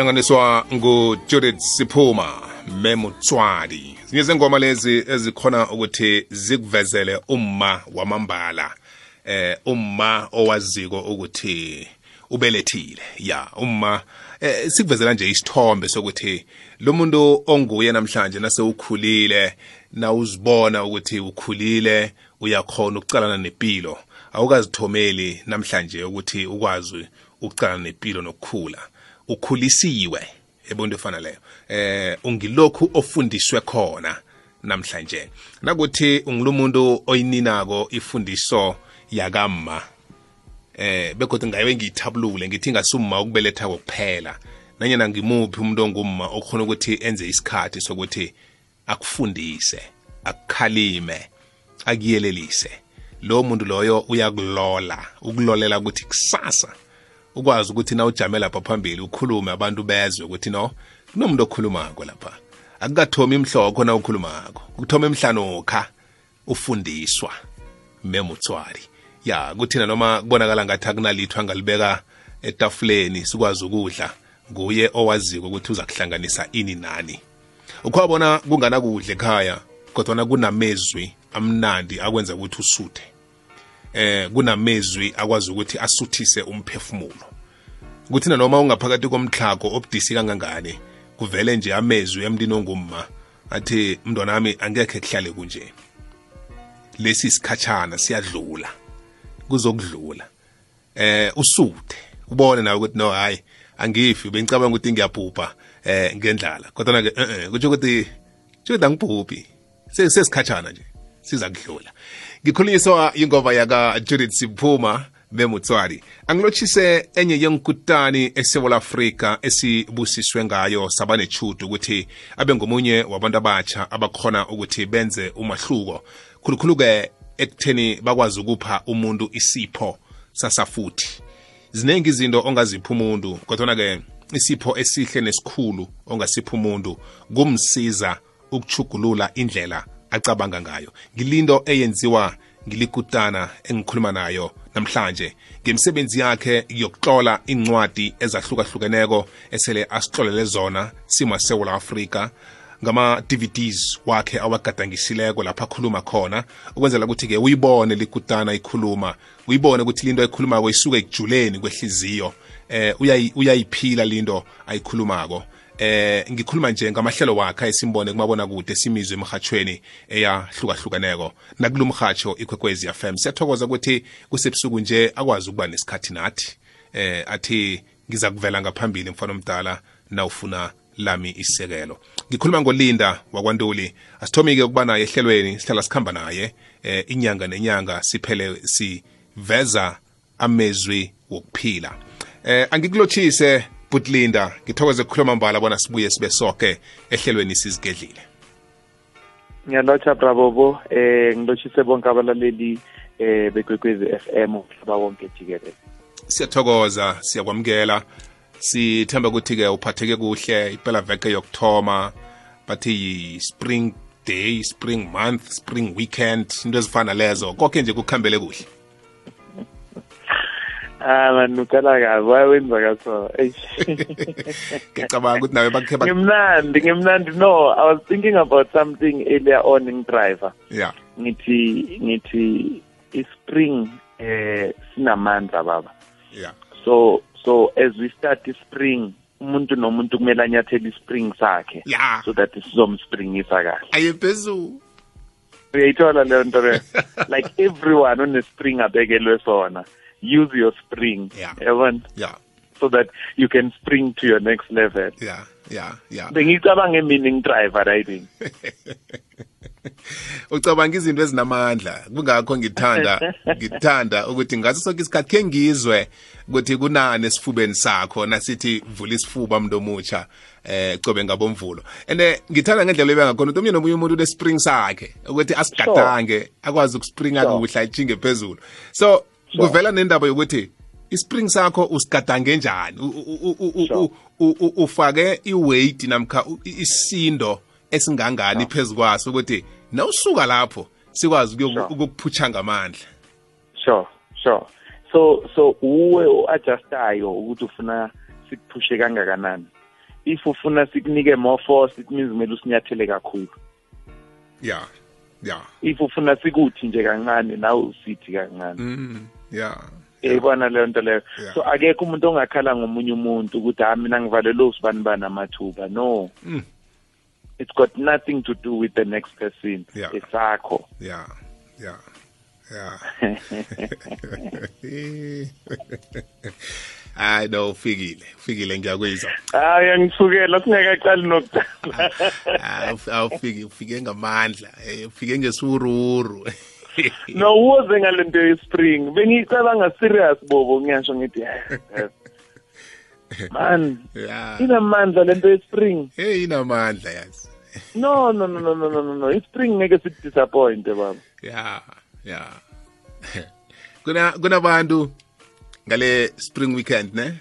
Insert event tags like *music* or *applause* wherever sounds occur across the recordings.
ihlanganiswa ngujudith siphuma memutswadi. Zinye zengoma lezi ezikhona ukuthi zikuvezele umma wamambala eh umma owaziko ukuthi ubelethile. Ya umma eh, sikuvezela nje isithombe sokuthi lo muntu onguye namhlanje nase ukhulile na uzibona ukuthi ukhulile uyakhona ukucalana nempilo awukazithomeli namhlanje ukuthi ukwazi ukucalana nempilo nokukhula. Ukhulisiwe ebonto efana leyo. Eh ungilokhu ofundiswe khona namhlanje. Nakuthi ungilumuntu oyininako ifundiso yakamma. Eh begodwa ngabe ngiyithabulule ngithi ngasumma ukubeletha kokuphela. Nanyana ngimuphi umuntu ongumma okhona ukuthi enze isikhathi sokuthi akufundise akukhalime akuyelelise. Lo muntu loyo uyakulola ukulolela ukuthi kusasa ukwazi ukuthi na ujame lapha phambili ukhulume abantu bezwe ukuthi no kunomuntu okhulumako lapha. Akukathomi imhlokho na ukhulumako kuthoma emhlanokha ufundiswa memutswari ya kuthina noma kubonakala ngathi akunalitho angalibeka etafuleni sikwazi ukudla nguye owaziko ukuthi uza kuhlanganisa ini nani. Ukhwabona kunganakudla ekhaya kodwana kunamezwi amnandi akwenza ukuthi usuthe. Eh kunamezwi akwazi ukuthi asuthise umphefumulo. Kuthina noma ungaphakathi komtlhago obudisi kangangani kuvele nje amezwi emntwini ongumma athi mntwana wami angekhe kuhlale kunje. Lesi isikhatshana siyadlula. Kuzokudlula. Eh usuthe ubone nawe ukuthi no hayi angifi bengicabanga ukuthi ngiyabhubha eh ngendlala. Kodwa ke eh kutsho ukuthi kutsho ukuthi angibhubhi. Sesikhatshana nje siza kudlula. Ngikhulunyiswa ingoma yaka Judith Siphuma bemutswari angilotshise enye yenkutani esewula afrika esibusiswe ngayo sabanechudu ukuthi abe ngomunye wabantu abatsha abakhona ukuthi benze umahluko. Khulukhulu-ke ekutheni bakwazi ukupha umuntu isipho sasafuthi. Ziningi izinto ongazipha umuntu kodwana-ke isipho esihle nesikhulu ongasipha umuntu kumsiza ukuchugulula indlela acabanga ngayo. Ngilinto eyenziwa ngilikutana engikhuluma nayo namhlanje. Ngemsebenzi yakhe yokuhlola incwadi ezahlukahlukeneko esele asihlolele zona simasewula afrika. Ngama-dvds wakhe awagadangisileko lapho akhuluma khona ukwenzela ukuthi-ke uyibone likutana ikhuluma uyibone ukuthi linto ayikhulumako isuke ekujuleni kwehliziyo. Eh uyayiphila linto ayikhulumako. Eh ngikhuluma nje ngamahlelo wakhe esimbone kumabona kude simizwe emhathweni eyahlukahlukaneko. Nakulo mhatsho ikwekwezi FM siyathokoza ukuthi kusebusuku nje akwazi ukuba nesikhathi nathi. Eh athi ngiza kuvela ngaphambili mfana omdala nawufuna lami isekelo ngikhuluma ngolinda wakwantuli. Asithomike ukuba naye ehlelweni sihlala sikhamba naye eh inyanga nenyanga siphele siveza amezwi wokuphila. Eh angikulochise butlinda ngithokoze ukukhuluma mbala bona sibuye sibe soke ehlelweni sizigedlile. Ngiyalotsha brabobo eh ngilotshise bonke abalaleli eh bekwekwezi FM umhlaba wonke jikelele. Siyathokoza siyakwamukela. Sithemba ukuthi-ke uphatheke kuhle impela veke yokuthoma bathi yi-spring day spring month spring weekend into ezifana lezo konke nje kukhambele kuhle Ah man ukala kabi wayenza kaso. *laughs* ngicabanga ukuthi nawe bakhe bak- Ngimnandi ngimnandi no I was thinking about something earlier on in driver. ya Ngithi ngithi ispring eh sinamandla baba. ya So so as we start ispring umuntu nomuntu kumele anyathele ispring sakhe ya so that sizomspringisa kahle. aye phezulu Uyayithola leyo nto leyo. *laughs* Like everyone on a spring abekelwe sona. Use your spring. Yeah. Yabona? ya so that you can spring to your next level. ya ya ya Bengicabanga meaning driver riding. *laughs* *laughs* ucabanga izinto ezinamandla. Kungakho ngithanda *laughs* ngithanda ukuthi ngaso sonke isikhathi khe ngizwe ukuthi kunani esifubeni sakho nasithi vula isifuba mntu omutsha eh cobe ngabomvulo. And eh, ngithanda ngendlela ebe ngakhona ukuthi omunye nomunye umuntu unespring sakhe ukuthi asigadange akwazi ukuspringa kuhle ajinge phezulu. So kuvela nendaba yokuthi ispring sakho usigadange njani? Ufake iweight namkha isindo esingangani phezu kwaso ukuthi nawusuka lapho sikwazi ukukuphutsha ngamandla. Sure sure. So so uwe o-adjustayo ukuthi ufuna sikuphushe kangakanani? If ufuna sikunike more force it means kumele usinyathele kakhulu. Ya ya. If ufuna sikuthi nje kancane nawe usithi kancane. Mm ya yayibona leyo nto leyo? Yeah. so akekho umuntu ongakhala ngomunye umuntu ukuthi ha mina ngivalelwe usibani bani amathuba. No. Mm. It's got nothing to do with the next person. Yeah. esakho ya ya ya *laughs* hayi no ufikile ufikile ngiyakwizwa hayi angithukela singakaqali nokuqala Ah, uf- awufike ufike ngamandla. Eh, ufike ngesururu. *laughs* No uwoze ngale nto yespring. Bengiyicabanga serious bobo. Ngiyasho ngithi "Eh, *laughs* man ya inamandla lento yespring. Hey inamandla yazi. No no no no no no no no. Ispring ngeke sikudisappointe baba ya ya *laughs* kuna kunabantu ngale spring weekend ne?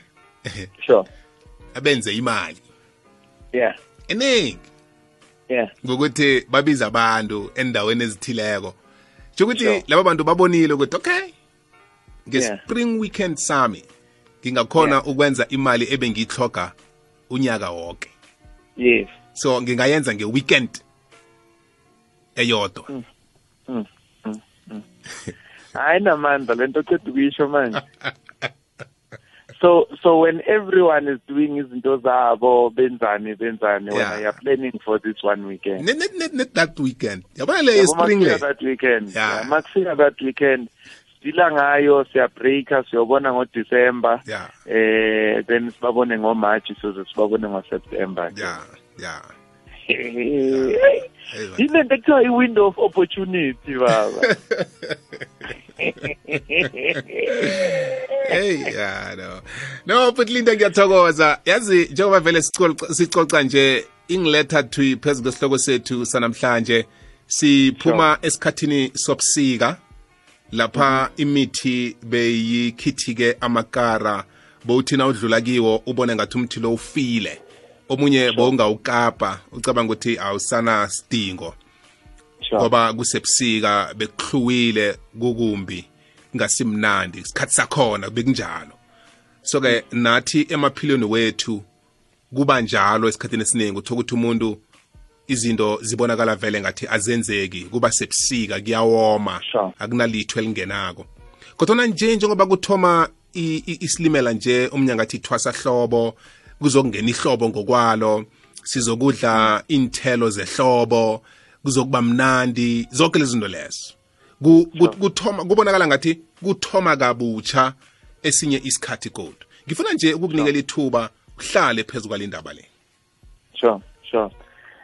*laughs* Sure. Abenze imali. Yeah. Eningi yeah. Ngokuthi babiza abantu endaweni ezithileko. Ukuthi Sure. laba bantu babonile ukuthi okay Yeah. nge-spring weekend sami ngingakhona Yeah. ukwenza imali ebengiyihloga unyaka wonke yes. So ngingayenza nge-weekend eyodwa. Hayi namandla lento qeda ukuyisho manje. *laughs* So so when everyone is doing izinto zabo benzani benzani Yeah. when you are planning for this one weekend. Net net net net that weekend. Yabona le Yabo spring makufika le? that weekend. Yeah. yeah, makufika that weekend sidila ngayo siyabreaka siyobona ngodisemba Yeah. eh then sibabone ngomarch soze sibabone ngoseptember. Ya ya. Hey, yilento ekuthiwa i-window of opportunity baba. *laughs* Hey ya no. No but linda ngiyathokoza. Yazi njengoba vele sicoca nje ingiletha twi phezu kwesihloko sethu sanamhlanje siphuma esikhathini sobusika lapha imithi beyikhithike amakara bowuthina udlula kiwo ubone ngathi umthi lo ufile. Omunye bowungawukapa ucabanga ukuthi awusana sidingo ngoba kusebusika bekuhluwile kukumbi kungasimnandi isikhathi sakhona bekunjalo. So ke nathi emaphilweni wethu kuba njalo esikhathini esiningi uthola ukuthi umuntu izinto zibonakala vele ngathi azenzeki kuba sebusika kuyawoma akunalitho elingenako. Kodwa nje njengoba kuthoma isilimela nje umnyaka athi thwasa hlobo kuzokungena ihlobo ngokwalo sizokudla inthelo zehlobo kuzokuba mnandi zonke lezi zinto lezo. Ku- ku- kuthoma kubonakala ngathi kuthoma kabutsha esinye isikhathi kodwa ngifuna nje ukukunikela ithuba uhlale phezu kwalindaba le. Sure sure.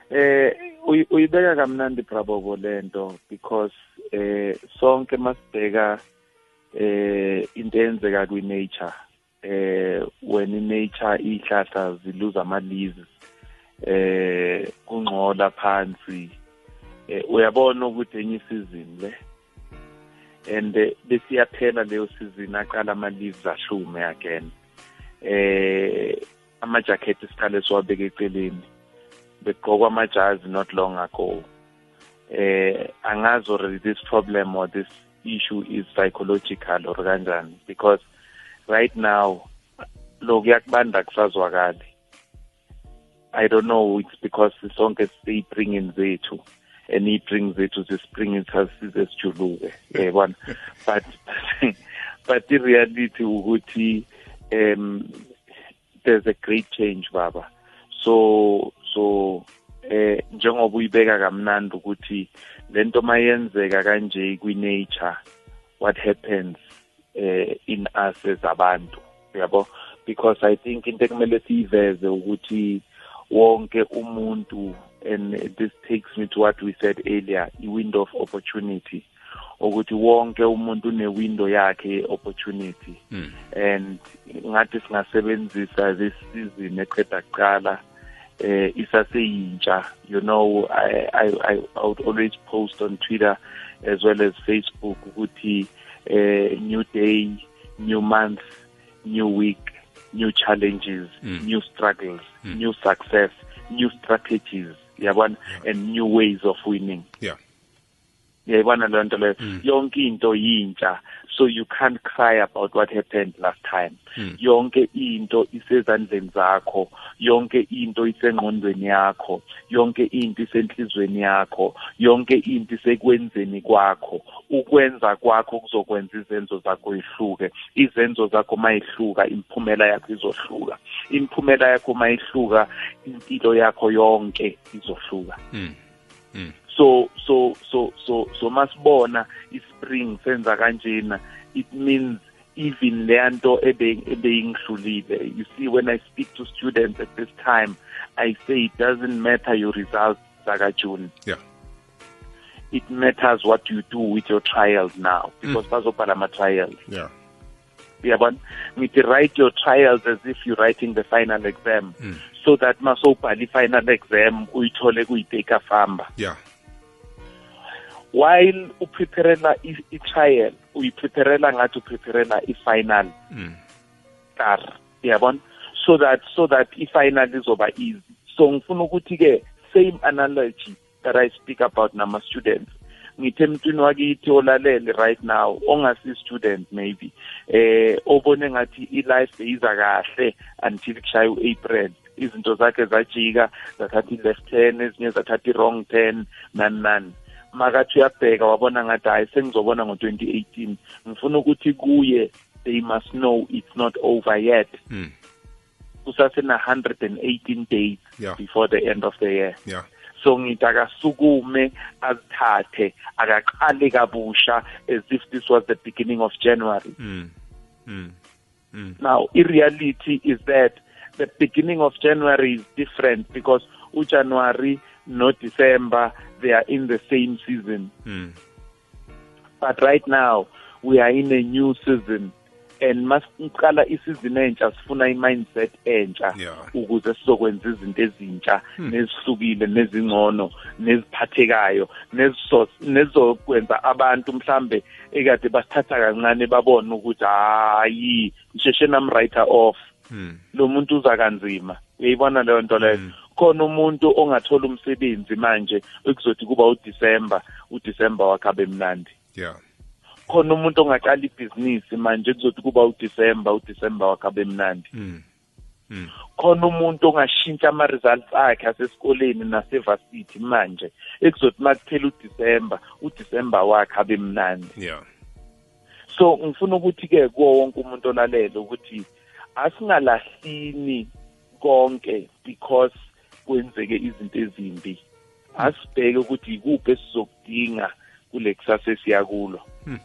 Eh uyi- uyibeka kamnandi brabobo lento because eh sonke masibheka eh into eyenzeka kwi-nature. Eh when i-nature ihlahla ziluza ama-leaves eh kungcola phansi. Eh uyabona ukuthi enye season le? And eh, besiyaphela leyo season aqala ama-leaves ahlume again. Eh ama-jacket isikhale siwabeka eceleni. Begqokwa amajazi not long ago. Eh angazi already this problem or this issue is psychological or kanjani because right now lo kuyakubanda kusazwakali i don't know it's because sonke siyibringing zethu and iy'bring zethu zisibring size sijuluke yabona? *laughs* But but i-reality ukuthi um there's a great change baba. So so eh njengoba uyibeka kamnandi ukuthi lento mayenzeka kanje kwi-nature what happens eh in us as abantu yabo? Because i think into ekumele siyiveze ukuthi wonke umuntu and this takes me to what we said earlier i-window of opportunity. Ukuthi wonke umuntu une-window yakhe ye-opportunity. And ngathi singasebenzisa this season eqeda kuqala eh isaseyintsha. You know I, I i i would always post on twitter as well as facebook ukuthi Eh, new day new month new week new challenges Mm. new struggles mm. new success new strategies yabona? And new ways of winning. Yeah. Yayibona leyo nto leyo? Mm. Yonke into yintsha so you can't cry about what happened last time. Yonke into isezandleni zakho yonke into isengqondweni yakho yonke into isenhlizweni yakho yonke into isekwenzeni kwakho. Ukwenza kwakho kuzokwenza izenzo zakho ihluke izenzo zakho mayihluka imiphumela yakho izohluka. Imiphumela yakho mayihluka impilo yakho yonke izohluka. Mm. So so so so so masibona ispring senza kanjena. It means even leyanto ebeyingihlulile. You see when i speak to students at this time i say it doesn't matter your results zakajune yeah. It matters what you do with your trials now because bazobhala ama-trials. Yeah. Uyabona? Ngithi write your trials as if you're writing the final exam. Mm. so that masowubhala i-final exam uyithole kuyiteka famba. Yeah while upreparela i- i-trial uyipreparela ngathi upreparela i-final Mm. star uyabona? So that so that i-final izoba easy. So ngifuna ukuthi-ke same analogy that i speak about nama-students ngithe emntwini wakithi olalele right now ongasi-student maybe eh obone ngathi i-life beyiza kahle until kushaya u-april. Izinto zakhe zajika zathatha i-left turn ezinye zathatha i-wrong turn nani nani makathi uyabheka wabona ngathi hayi sengizobona ngo-2018 ngifuna ukuthi kuye they must know it's not over yet Mm. kusasena-118 days Yeah. before the end of the year yeah so ngithi akasukume azithathe akaqale kabusha as if this was the beginning of january Mm. Mm. Mm. now i-reality is that the beginning of january is different because ujanuary no-december they are in the same season. Mm. but right now we are in a new season. And masiqala isizini entsha sifuna i-mindset entsha ukuze sizokwenza izinto ezintsha nezihlukile nezingcono neziphathekayo nezokwenza abantu mhlambe ekade basithatha kancane babone ukuthi hayi ngisheshe nam-writer off. Mm. lo muntu uza kanzima. Uyayibona leyo nto leyo? Khona umuntu ongathola umsebenzi manje ekuzothi kuba uDisemba uDisemba wakhe abe mnandi. Yeah. Khona umuntu ongaqala ibhizinisi manje kuzothi kuba uDisemba uDisemba wakhe abe mnandi. Mm. Mm. khona umuntu ongashintsha ama-results akhe asesikoleni nasevasithi manje ekuzothi uma kuphela uDisemba uDisemba wakhe abe mnandi. Yeah. So ngifuna ukuthi-ke kuwo wonke umuntu olalele ukuthi asingalahlini konke because kwenzeke izinto ezimbi asibheke ukuthi ikuphi esizokudinga kule kusasa esiyakulo Hmm.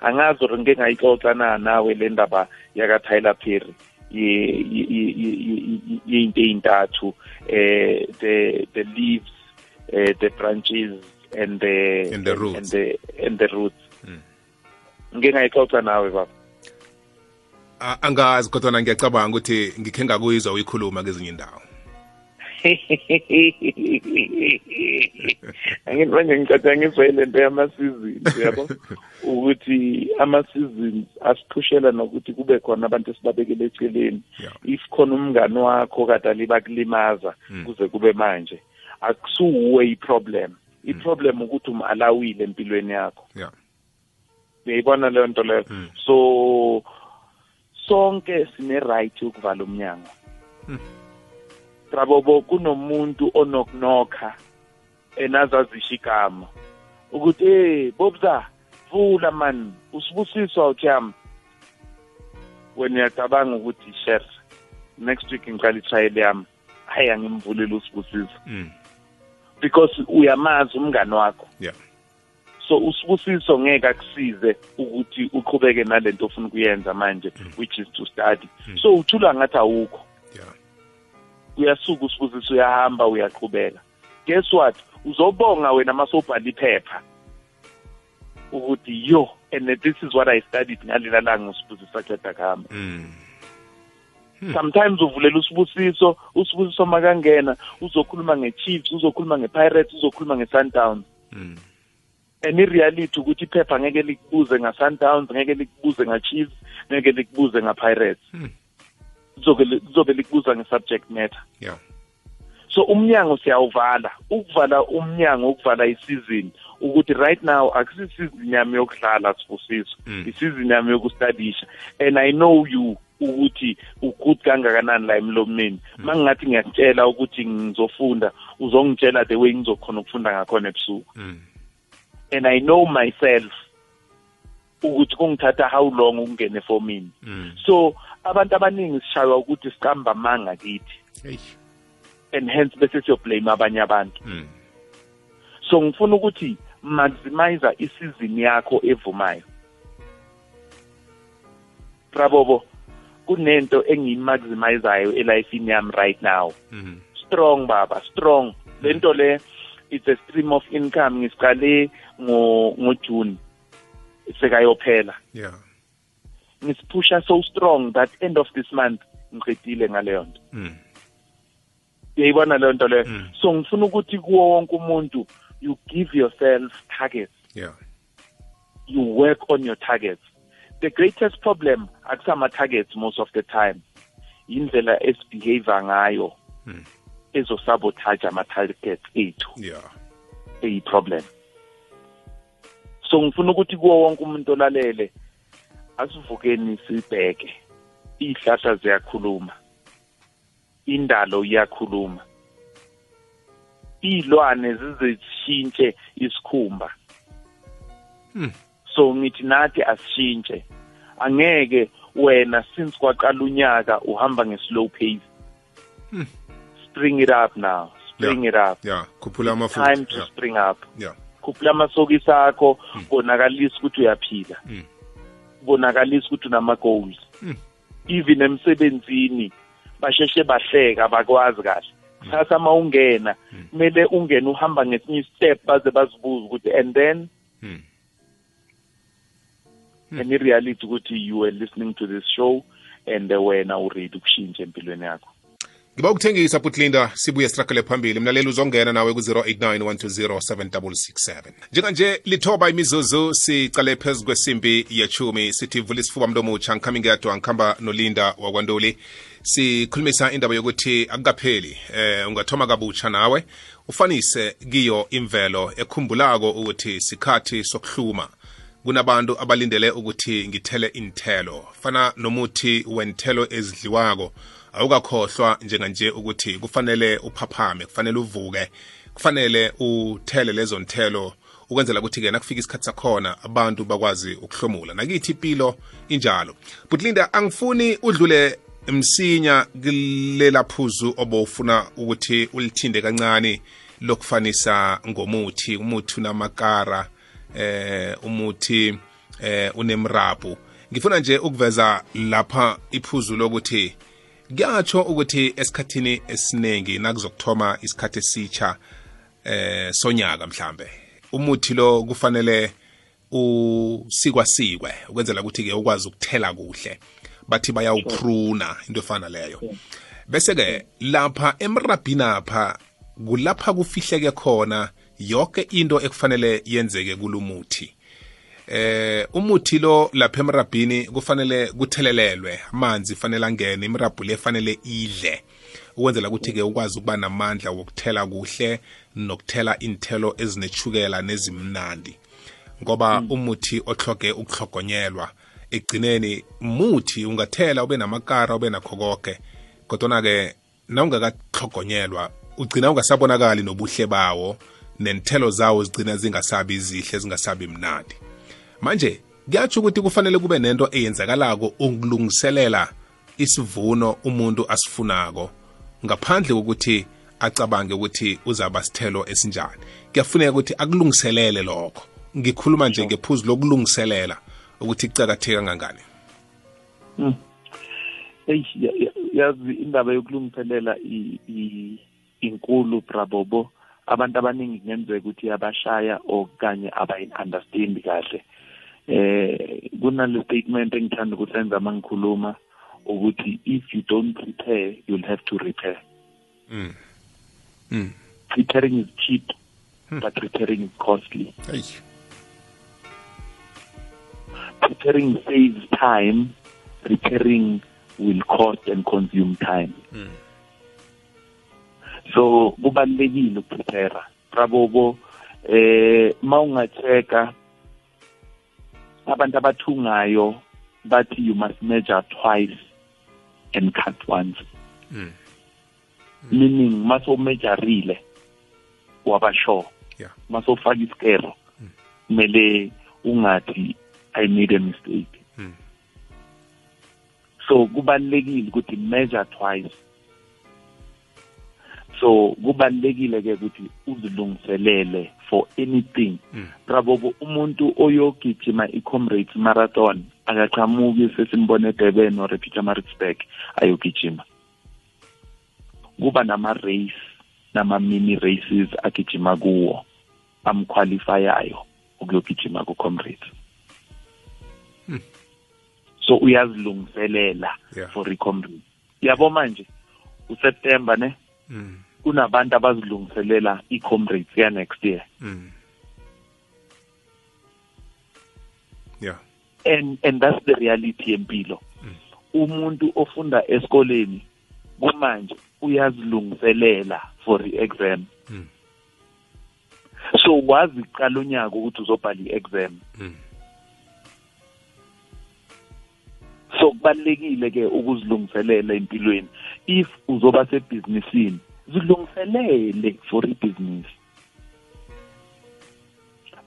angazi or ngike ngayixoxa na nawe le ndaba yaka-tyler perry ye- ye- ye- ye- ye- ye- yey'nto ey'ntathu eh the the leaves eh the branches and the And the roots. and the and the roots Mm. ngike ngayixoxa nawe baba angazi kodwa ngiyacabanga ukuthi ngikhe ngakuyizwa uyikhuluma kezinye indawo *laughs* angithi manje ngicatha ngizwa ile nto yama-seasons yabo *laughs* ukuthi ama-seasons asiphushela nokuthi kube khona abantu esibabekele eceleni. If khona umngani wakho kade alibakulimaza kuze kube manje akusuwe i-problem. I-problem ukuthi umalawile empilweni yakho. Uyayibona leyo nto leyo? Mm. so sonke sine-right yokuvala umnyango. Trabobo kunomuntu onokunokha enazazisha igama ukuthi hey bobza vula man usibusiswa utyama wena uyacabanga ukuthi share next week ngiqala itrayeli yami. Hayi angimvulile usibusiso Mm. because uyamazi umngani wakho. Yeah. So usibusiso ngeke akusize ukuthi uqhubeke nalento ofuna ukuyenza manje which is to study. So uthula ngathi awukho. Uyasuka usibusiso uyahamba uyaqhubeka. Guess what? Uzobonga wena masobhala iphepha ukuthi yo and this is what i studied ngalela langa usibusiso aqeda kuhamba Mm. sometimes uvulela usibusiso usibusiso makangena uzokhuluma nge-chiefs uzokhuluma nge-pirates uzokhuluma nge-sundowns. Mm. and i-reality ukuthi iphepha ngeke likubuze nga-sundowns ngeke likubuze nga-chiefs ngeke likubuze nga-pirates lizobe lizobe likubuza nge-subject matter. Yeah. So umnyango siyawuvala ukuvala umnyango ukuvala isizini ukuthi right now akusisizini yami yokudlala sibusiso Mm. isizini yami yokustadisha and i know you ukuthi ugood kangakanani la emlomeni. Uma ngingathi ngiyakutshela ukuthi ngizofunda uzongitshela the way ngizokhona ukufunda ngakhona ebusuku. Mm. and i know myself ukuthi kungithatha how long ukungena efomini. Mm. so abantu abaningi sishaywa ukuthi siqamba amanga kithi. And hence bese siyoblame abanye abantu. Mm. so ngifuna ukuthi maximize isizini yakho evumayo. Rabobo kunento engiyimaximizayo elifini yami right now. Mm. strong baba strong. Lento le it's a stream of income. Ngisiqale ngo ngoJune sekayophela. Yeah. Ngisiphusha so strong that end of this month ngiqedile ngaleyo nto uyayibona leyo nto leyo Mm. so ngifuna ukuthi kuwo wonke umuntu you give yourself targets. Yeah. you work on your targets. The greatest problem akusama targets most of the time. Indlela esibehave ngayo. Mm. ezosabotage ama targets ethu. Yeah. eyi-problem so ngifuna ukuthi kuwo wonke umuntu olalele asivukeni sibheke iy'hlahla ziyakhuluma indalo iyakhuluma iy'lwane zizeshintshe isikhumba Hmm. so ngithi nathi asishintshe angeke wena since kwaqala unyaka uhamba nge-slow pace Hmm. spring it up now spring it up Yeah. Khuphula amafutha. time to Yeah. spring up Yeah. khuphula amasokisi akho bonakalisa ukuthi uyaphila Mm. Bonakalisa ukuthi unama-goals Mm. even emsebenzini basheshe bahleka bakwazi kahle kusasa uma ungena kumele ungene uhamba ngesinye step baze bazibuza ukuthi and then Mm. and i-reality ukuthi you were listening to this show and wena uready ukushintsha empilweni yakho ngiba ukuthengisa putlinda sibuye sirakele phambili. Mlaleli uzongena nawe ku-089 120 njenganje lithoba imizuzu sicale phezu kwesimbi yechumi. Sithi vula isifuba mntu omutsha ngikhamba ngedwa ngikhamba nolinda wakwantuli sikhulumisa indaba yokuthi akukapheli eh ungathoma kabutsha nawe. Ufanise kiyo imvelo ekhumbulako ukuthi sikhathi sokuhluma. Kunabantu abalindele ukuthi ngithele inthelo fana nomuthi wenthelo ezidliwako. Awukakhohlwa njenganje ukuthi kufanele uphaphame kufanele uvuke kufanele uthele lezo nthelo ukwenzela ukuthi-ke nakufika isikhathi sakhona abantu bakwazi ukuhlomula. Nakithi impilo injalo. But linda angifuni udlule msinya kulela phuzu obowufuna ukuthi ulithinde kancane lokufanisa ngomuthi umuthi unamakara eh umuthi eh unemrabu ngifuna nje ukuveza lapha iphuzu lokuthi kuyatsho ukuthi esikhathini esiningi nakuzokuthoma isikhathi esitsha eh sonyaka mhlambe. Umuthi lo kufanele usikwasikwe ukwenzela ukuthi-ke ukwazi ukuthela kuhle bathi bayawupruna into efana leyo. Bese-ke lapha emrabhini apha kulapha kufihleke khona yonke into ekufanele yenzeke kulumuthi eh umuthi lo lapha emrabhini kufanele kuthelelelwe. Amanzi fanele angene imirabhu le fanele idle. Ukwenzela ukuthi-ke ukwazi ukuba namandla wokuthela kuhle nokuthela inthelo ezinechukela nezimnandi. Ngoba umuthi ohloge ukuhlogonyelwa. Ekugcineni muthi ungathela ube namakara ube nakho konke kodwana-ke nawungakahlogonyelwa ugcina ungasabonakali nobuhle bawo nenthelo zawo zigcina zingasabi izihle zingasabi mnandi. Manje kuyatsho ukuthi kufanele kube nento eyenzakalako ukulungiselela isivuno umuntu asifunako ngaphandle kokuthi acabange ukuthi uzaba sithelo esinjani. Kuyafuneka ukuthi akulungiselele lokho. Ngikhuluma nje ngephuzu lokulungiselela ukuthi kucakatheka kangangani. Eyi ya- ya- yazi indaba yokulungiselela inkulu brabobo abantu abaningi kungenzeka ukuthi abashaya okanye abayi-understand kahle. Eh kunale statement engithanda ukusenza uma ngikhuluma ukuthi if you don't prepare you'll have to repair Mm. Mm. preparing is cheap but repairing is costly Hey. preparing saves time repairing will cost and consume time so kubalekile ukuprepare rabobo eh mawungacheka abantu abathungayo bathi you must measure twice and cut once. Meaning masomejarile waba sure yeah. Masofaka isikero. Kumele ungathi i made a mistake. Mm. so kubalekile ukuthi measure twice. So kubalekile ke ukuthi uzilungiselele for anything Mm. rabobo umuntu oyogijima i-comrades marathon akaqhamuki sesimbone edurban or epietermaritzburg ayogijima kuba nama-race nama-mini races agijima kuwo amqualifayayo ukuyogijima ku-comrades so uyazilungiselela Yeah. for i-comrades yabo manje useptember ne Mm. Kunabantu abazilungiselela i-comrades ya next year. Mm. yeah. And and that's the reality yempilo. Umuntu ofunda esikoleni kumanje uyazilungiselela for i-exam. Mm. so wazi qala unyaka ukuthi uzobhala i-exam. Mm. so kubalekile ke ukuzilungiselela empilweni. If uzoba sebhizinisini zilungiselele for ibhizinisi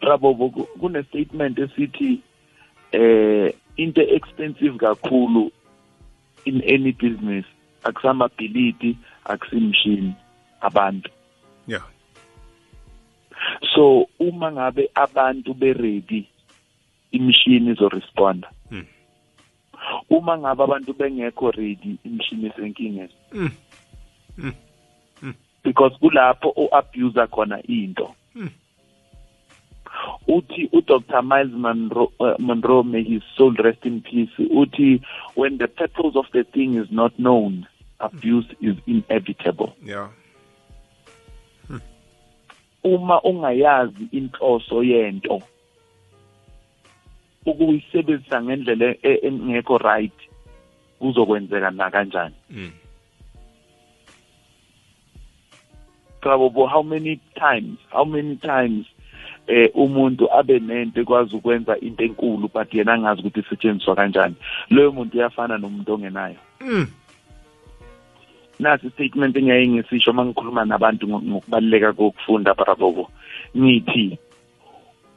rabobo ku- kune statement esithi eh into expensive kakhulu in any business akusamabhilidi akusimshini abantu yeah so uma ngabe abantu beready imishini izoresponda Mm. uma ngabe abantu bengekho ready imishini esenkingeni Mm. Mm. Mm. because kulapho u-abuse khona into Mm. uthi udr miles monroe, uh, monroe may his soul rest in peace uthi when the purpose of the thing is not known abuse is inevitable yeah uma ungayazi inhloso yento ukuyisebenzisa ngendlela e- engekho right kuzokwenzeka na kanjani Mm. Bravo how many times how many times eh umuntu abe nento ekwazi ukwenza into enkulu but yena angazi ukuthi isetshenziswa kanjani loyo muntu uyafana nomuntu ongenayo Mm. nasi statement engiyaye ngisisho uma ngikhuluma nabantu ngo- ngokubaluleka kokufunda bravo ngithi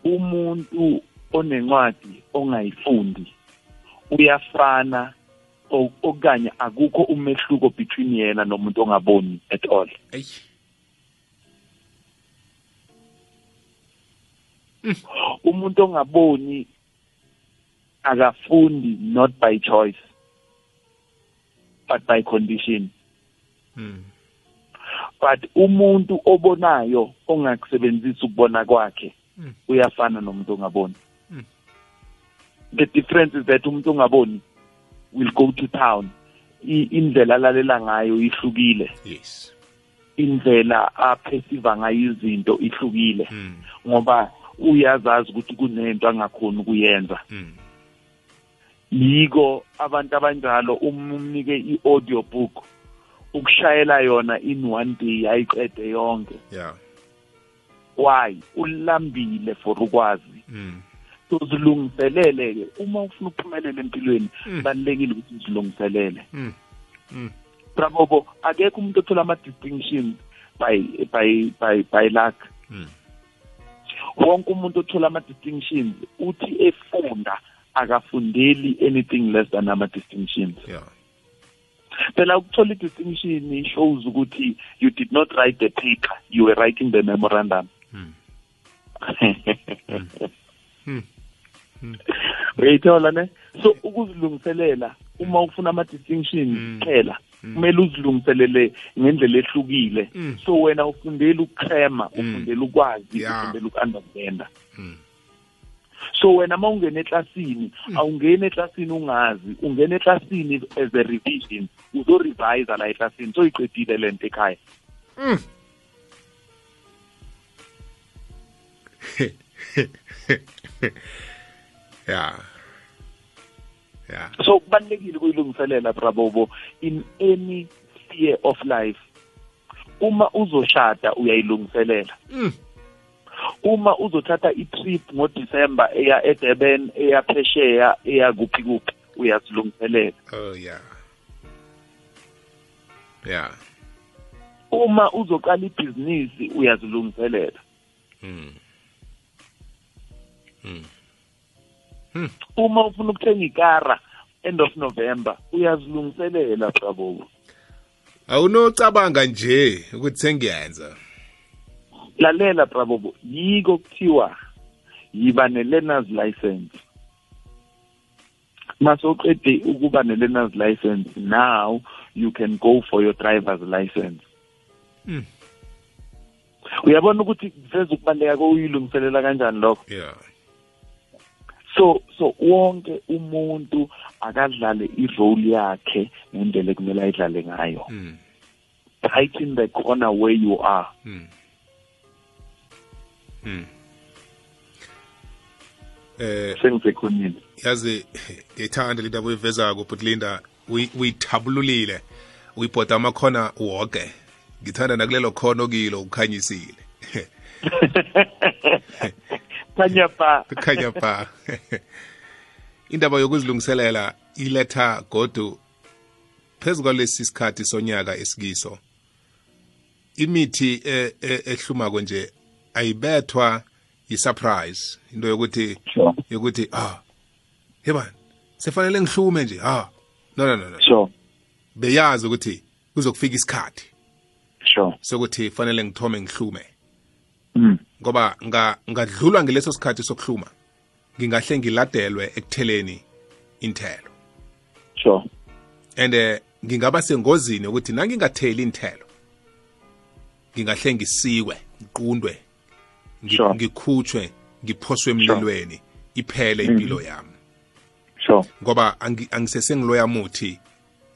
umuntu onencwadi ongayifundi uyafana o- okanye akukho umehluko between yena nomuntu ongaboni at all Ey. *laughs* umuntu ongaboni akafundi not by choice but by condition Mm. but umuntu obonayo ongakusebenzisa ukubona kwakhe Mm. uyafana nomuntu ongaboni Mm. the difference is that umuntu ongaboni will go to town indlela alalela ngayo ihlukile yes indlela aphesiva ngayo izinto ihlukile Mm. Ngoba uyazazi ukuthi kunento angakhoni ukuyenza Mm. yiko abantu abanjalo uma umnike i-audio book ukushayela yona in one day ayiqede yonke yeah why ulambile for ukwazi Mm. so zilungiselele ke uma ufuna ukuphumelela empilweni Mm. balekile ukuthi uzilungiselele Mm. Mm. bravo akekho umuntu othola ama distinctions by by by by luck Mm. Wonke umuntu othola ama distinctions uthi efunda akafundeli anything less than ama distinctions yeah. Phela ukuthola i-distinction shows ukuthi you did not write the paper you were writing the memorandum. Mm. *laughs* uyayithola ne? So ukuzilungiselela uma ufuna ama-distinction Mm. Phela kumele uzilungiselele ngendlela ehlukile. Mm. so wena ufundela ukucrema ufundela ukwazi ufundela uku-understanda. Mm. so wena ma ungena eklasini awungeni eklasini ungazi ungena eklasini as a revision uzorevisa la eklasini so iqedile le nto ekhaya. *laughs* Yeah. Yeah. So kubalulekile ukuyilungiselela brabobo in any sphere of life uma uzoshada uyayilungiselela. Mm. uma uzothatha i-trip ngoDecember eya eDurban eya phesheya eya kuphi kuphi uyazilungiselela. Oh yeah. Yeah. Uma uzoqala ibhizinisi uyazilungiselela. Mm. Uma ufuna ukuthenga ikara end of November uyazilungiselela bravo awunocabanga nje ukuthi sengiyenza lalela bravo yiko kuthiwa yiba ne-learners license. Masoqede ukuba ne-learners license now you can go for your driver's license. Mm. uyabona ukuthi kuveza ukubaluleka kouyilungiselela kanjani lokho? Yeah. So so wonke umuntu akadlale irole yakhe ngendlela ekumele ayidlale ngayo mm. right in the corner where you are Mm. Mm. eh sengisekhoneni yazi ngithanda into abuyivezako but linda uyi- uyithabululile uyibhoda amakhona woke ngithanda nakulelo khono kilo ukhanyisile *laughs* khanya pa kukhanya pha *laughs* indaba yokuzilungiselela iletha godu phezu kwalesi sikhathi sonyaka esikiso imithi e- e- ehlumako nje ayibethwa yi-surprise. Into yokuthi yokuthi ah yebani sefanele ngihlume nje ah no no no no. Sure. Beyazi ukuthi kuzokufika isikhathi sure. sokuthi fanele ngithome ngihlume. Ngoba nga ngadlulwa ngeleso sikhathi sokuhluma ngingahle ngiladelwe ekutheleni inthelo. Sure. And eh, ngingaba sengozini ukuthi nangingatheli inthelo ngingahle ngisikwe ngiqundwe ngikhutshwe ngiphoswe emlilweni iphele impilo yami. Sure. Ngoba angi- angisesengiloya muthi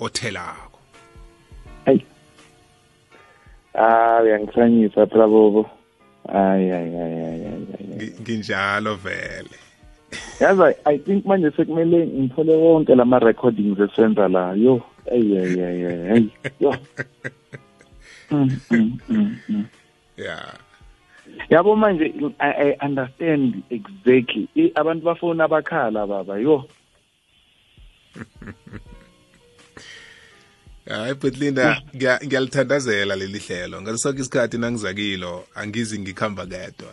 othelako. Hey. Ah uyangikhanyisa bravo ay ay ay ay ay ay. Ngi- nginjalo vele. Yazi I- i think manje sekumele ngithole wonke lama recordings esenza la yo ay ay ay ay ay. Yo. *laughs* Mm, mm, mm, mm. yeah yabo manje I, i understand exactly. I- abantu bafona abakhala baba yo. *laughs* hayi but linda ngiya- ngiyalithandazela leli hlelo. Ngaso sonke isikhathi nangizakilo angizi ngikhamba kedwa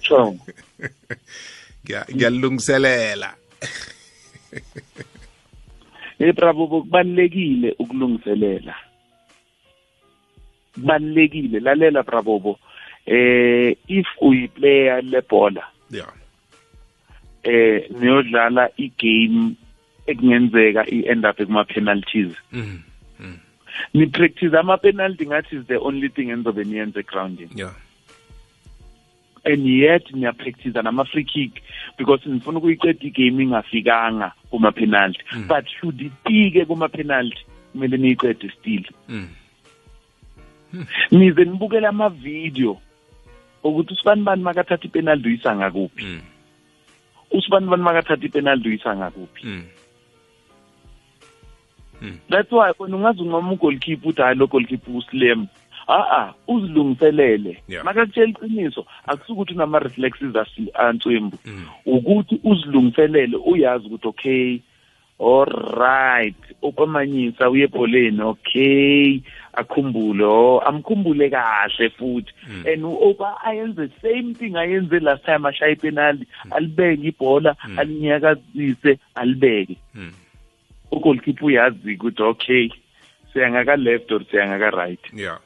sure. *laughs* Ngiya- ngiyalilungiselela. Bravo kubalekile ukulungiselela. Kubalekile lalela bravo eh if uyiplayer lebhola yeah eh niyodlala igame ekungenzeka i-end up kuma penalties mm. Ni practice ama penalty ngathi is the only thing enzobe niyenze egroundini yeah. And yet niya practice nama free kick because nifuna ukuyiqeda igame ingafikanga kuma penalty but should ifike kuma penalty kumele niyiqede still. Mm. nize nibukele ama video ukuthi usibani bani makathatha ipenalty uyisa ngakuphi? Mm. usibani bani makathatha ipenalty uyisa ngakuphi? Mm. That's why wena ungazi unqoma ugoalkeeper uthi hayi lo goalkeeper uslam a-a uzilungiselele Yeah. makakutshela iqiniso akusukuthi unama-reflexes asi- antswembu Mm. ukuthi uzilungiselele uyazi ukuthi okay alright upamanyisa uye ebholeni okay akhumbule oh amkhumbule kahle futhi Mm. and uopa ayenze same thing ayenze last time ashaya ipenalty alibeke ibhola alinyakazise alibeke Mm. Ugoalkeeper uyazi ukuthi okay siyangaka left or siyangaka right yeah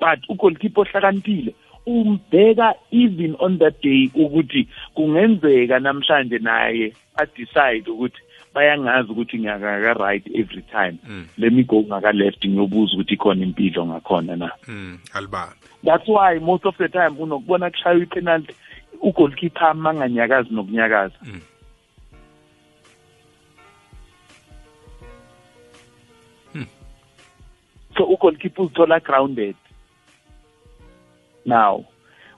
but ugoalkeeper ohlakaniphile umbheka even on that day ukuthi kungenzeka namhlanje naye adecide ukuthi bayangazi ukuthi ngiyakaka right every time Mm. let me go ngaka left ngiyobuza ukuthi ikhona impilo ngakhona na mm. alibambe that's why most of the time unokubona kushaywa ipenalty ugoalkeeper manganyakazi nokunyakaza Mm. Ugoalkeeper uzithola grounded. Now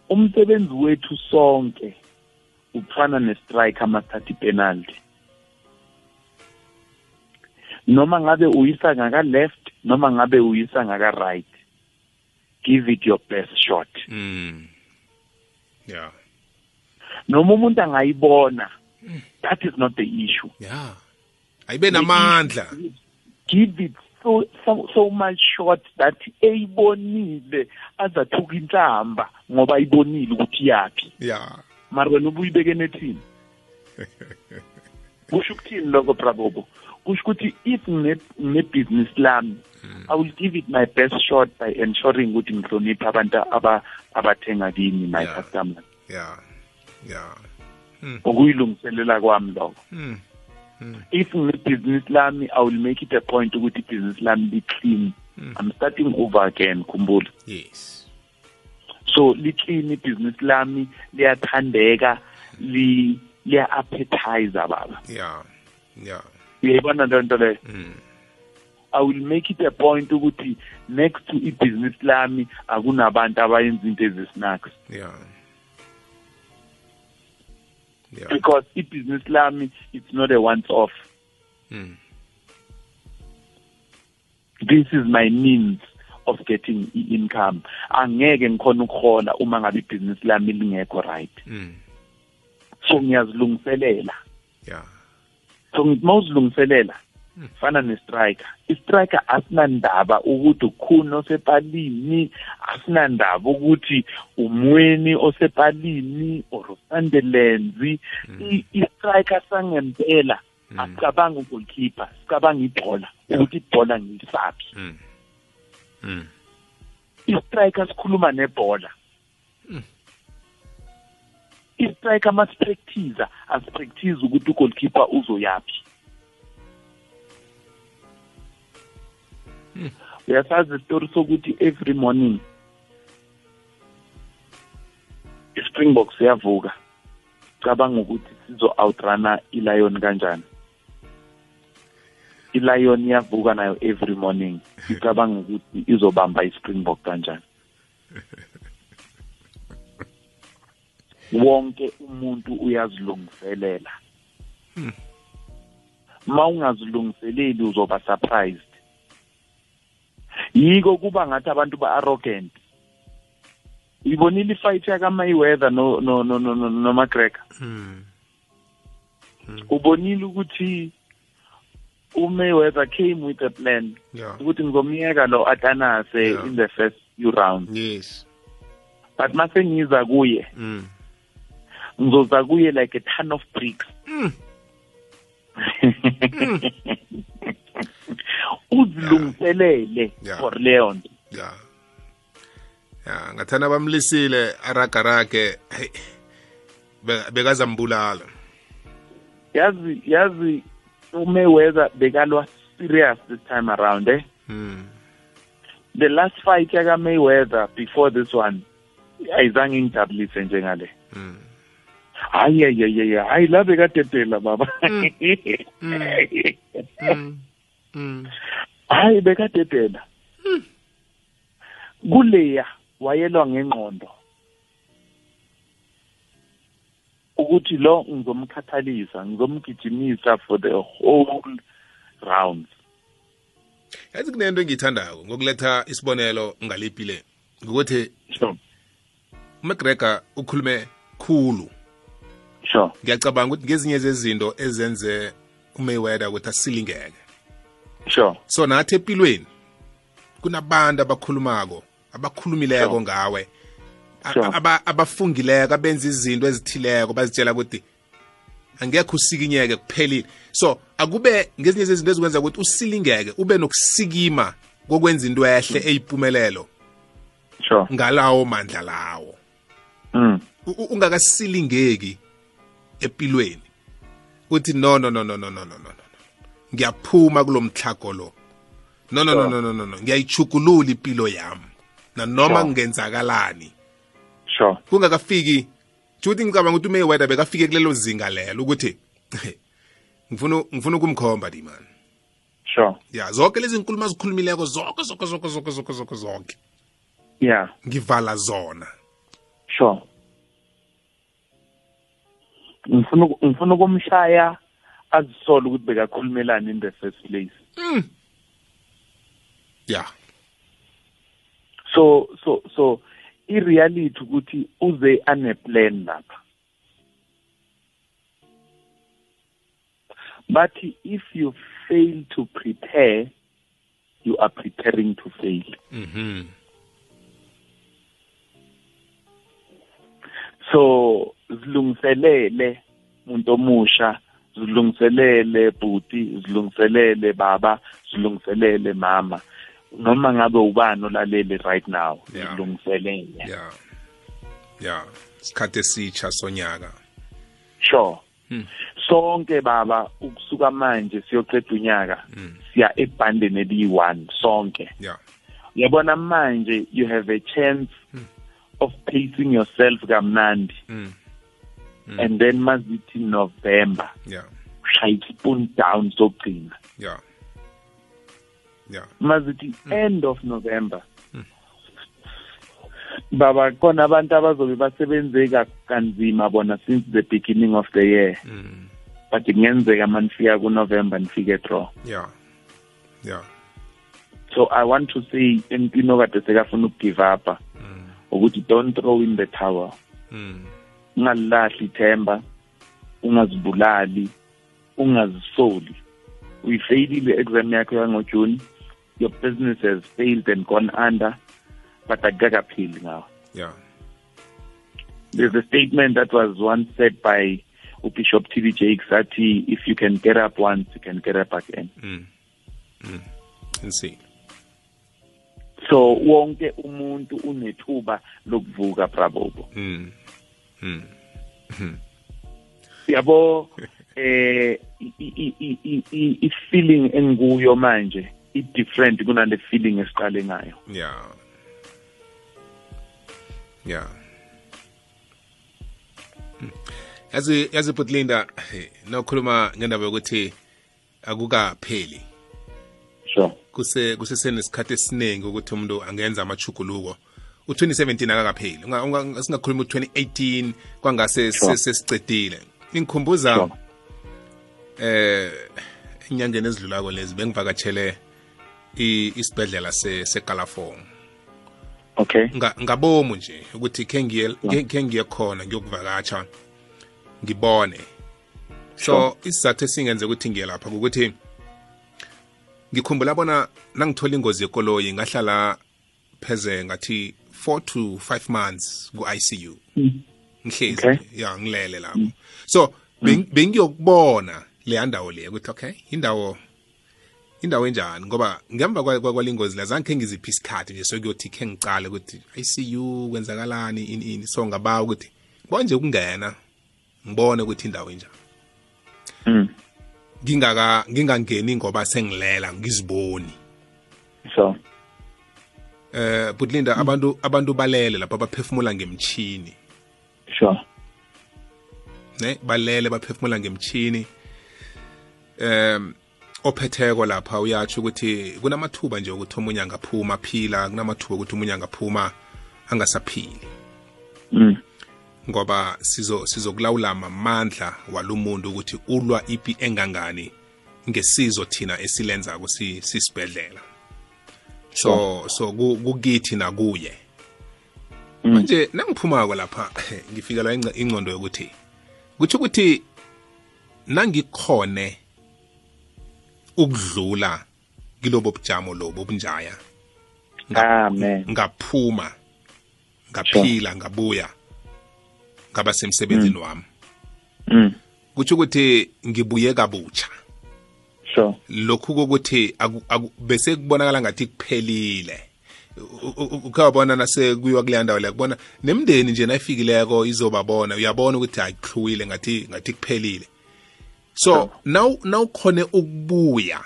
umsebenzi wethu sonke ufana nestriker amathatha ipenalty noma ngabe uyisa ngaka left noma ngabe uyisa ngaka right give it your best shot. Mm. Yeah. Noma umuntu angayibona that is not the issue. Yeah. Ayibe namandla. Give it so so, so much short that eyibonile azathuka inhlamba ngoba ayibonile ukuthi yaphi yeah mara wena ubuyibeke nethini *laughs* kusho ukuthini lokho brabobo kusho ukuthi if ngine-business lami i will give it my best shot by ensuring ukuthi ngihloniphe abantu aba- abathenga kimi my customers yeah yeah ukuyilungiselela kwami lokho. Mm. If ngine-business lami i will make it a point ukuthi ibhizinisi lami li-clean. I'm starting over again khumbula yes. So li-clean ibhizinisi lami liyathandeka li liya-appetizer baba. Yeah yeah uyayibona leyo nto leyo? Mm. I will make it a point ukuthi next to ibhizinisi lami akunabantu abayenza into ezisnacks yeah yeah. Because ibhizinisi lami it's not a once off mm this is my means of getting i-income. Angeke ngikhona ukuhola uma ngabe ibhizinisi lami lingekho right. Mm so ngiyazilungiselela. Yeah. So ngithi uma uzilungiselela fana ne-striker. I-striker asinandaba ukuthi ukhuni osepalini asinandaba ukuthi umweni osepalini or usandelenzi. I- i-striker sangempela asicabanga ugolkeeper sicabanga ibhola ukuthi ibhola ngilisaphi mm mm i-striker sikhuluma nebhola. I-striker masipractice asipractice ukuthi ugolkeeper uzoyaphi. Uyasazi isitori sokuthi every morning i-springbok siyavuka cabanga ukuthi sizo-outrana ilion kanjani. Ilion iyavuka nayo every morning. Icabanga ukuthi izobamba i-springbok kanjani. Wonke umuntu uyazilungiselela. Ma ungazilungiseleli uzoba surprised. Yiko kuba ngathi abantu ba-arrogant ibonile ifight yakamayweather no no no no no nomagregor mm ubonile ukuthi umayweather came with a plan yeah. ukuthi ngizomyeka lo atanase Yeah. in the first few rounds. Yes. But mase ngiza kuye. Mm ngizoza kuye like a ton of bricks. Mm. *laughs* uzilungiselele Yeah. for leyo nto. Yeah. Ya ngathana bamlisile aragarage hey be- bekazambulala. Yazi yazi umayweather bekalwa serious this time around eh? Mm the last fight yaka mayweather before this one ayizange ingijabulise njengale. Mm hayi hayi hayi hayi la bekadedela baba. Mm mm *laughs* hayi bekadedela. Kuleya wayelwa ngengqondo ukuthi lo ngizomkhathalisa ngizomgijimisa for the whole round. Yazi kunento engiyithandako ngokuletha isibonelo ngaliphi ngokuthi sure. umcgregor ukhulume khulu. Sure. Ngiyacabanga ukuthi ngezinye zezinto ezenze umayweather ukuthi asilingeke. sure. So nathi empilweni kunabantu abakhulumako abakhulumileko ngawe. Abafungileko abenza izinto ezithileko bazitshela ukuthi angekho usikinyeke kuphelile. So akube ngezinye zezinto ezikwenza ukuthi usilingeke ube nokusikima kokwenza into ehle eyimpumelelo sure. ngalawo mandla lawo. Mm. Ungakasilingeki empilweni uthi no no no no no no no. ngiyaphuma kulomthlago lo. No no no no no no. Ngiyayichukulula impilo yami. Nanoma kungenzakalani sure. kungakafiki juthi ngicabanga ukuthi umayweather bekafike kulelo zinga lelo ukuthi ngifuna ngifuna ukumkhomba diman sure. Ya zonke lezi nkulumo azikhulumileko zonke zonke zonke zonke zonke zonke zonke ya. Ngivala zona. Sure. Ngifuna ngifuna ukumshaya azisole ukuthi bekakhulumelana in the first place. Yeah. So so so i-reality ukuthi uze aneplan lapha. But if you fail to prepare you are preparing to fail. Mhm so zilungiselele umuntu omusha zilungiselele bhuti zilungiselele baba zilungiselele mama. Noma ngabe ubani olalele right now Yeah. zilungiselele. Yeah. Yeah. Isikhathi esitsha sonyaka. Sure. Hmm. sonke baba ukusuka manje siyoqeda unyaka siya ebhandeni eliyi-one sonke. Yeah. Yabona manje you have a chance of pacing yourself kamnandi. Mm. And then mazithi november yeah. ushaya ispoon down sokugcina. Yeah. Yeah. Mazithi end of november baba khona abantu abazobe basebenze ka- kanzima bona since the beginning of the year. Mm. but kungenzeka manifika kunovember nifike draw. Yeah. Yeah. So i want to say empini okade sekafuna ukugive up ukuthi don't throw in the towel. Mm. Ungalilahli ithemba ungazibulali ungazisoli uyifeyilile exam yakho yangojuni. Your business has failed and gone under but akukakaphili ngawo yeah. There's a statement that was once said by ubishop tb jakes athi if you can get up once you can get up again. Mm. mm. see. So wonke umuntu unethuba lokuvuka brabobo mm. Yabo eh i- i- i- i- i- manje i-different kunale feeling esiqale ngayo. Yeah yeah yazi yazi Butlinda nokhuluma ngendaba yokuthi akukapheli. Sure. Kuse kusesenesikhathi esiningi ukuthi umuntu angenza amachuguluko u2017 akakapheli. Singakhuluma u2018 kwangase sesicedile ingikhumbuza eh inyangeni ezidlulako lezi bengivakatshele isibhedlela se segalafong okay. Nga- ngabomu nje ukuthi khe ngiye khona ngiyokuvakatsha ngibone. So isizathu esingenze ukuthi ngiye lapha ukuthi ngikhumbula bona nangithola ingozi yekoloyi ngahlala pheze ngathi 4 to 5 months ku-ICU ngihlezi Okay. ya ngilele lapho. So beng- bengiyokubona leya ndawo leya ukuthi okay indawo indawo enjani? Ngoba ngemva kwa- kwa- kwalingozi la zange ngiziphi isikhathi nje sokuyothi khe ngicale ukuthi ICU kwenzakalani ini ini so ngaba ukuthi bonje ukungena ngibone ukuthi indawo enjani mm. ngingaka ngingangeni ngoba sengilela ngiziboni. So. Eh butlinda abantu abantu balele lapha baphefumula ngemchini sure. Ne balele baphefumula ngemchini em ophetheko lapha uyatsho ukuthi kunamathuba nje ukuthi omunye angaphuma aphila kunamathuba ukuthi omunye angaphuma angasaphili. Mm. ngoba sizo sizokulawula amandla walumuntu ukuthi ulwa ipi engangani ngesizo thina esilenza kusi sisibedlela so so ku- kukithi nakuye. Manje nangiphumako lapha ngifikelwa inc- ingcondo yokuthi kuthi ukuthi nangikhone ukudlula kilobo bujamo lobo bunjaya amen. ngaphuma ngaphila ngabuya ngaba semsebenzini wami. Mm. kutsho ukuthi ngibuye kabutsha sure. Lokhu kokuthi bese kubonakala ngathi kuphelile. Ukhawabona nase kuyiwa kuleya ndawo leya kubona nemndeni nje nayifikileko izobabona uyabona ukuthi hayi kuhluyile ngathi ngathi kuphelile. So naw nawukhone ukubuya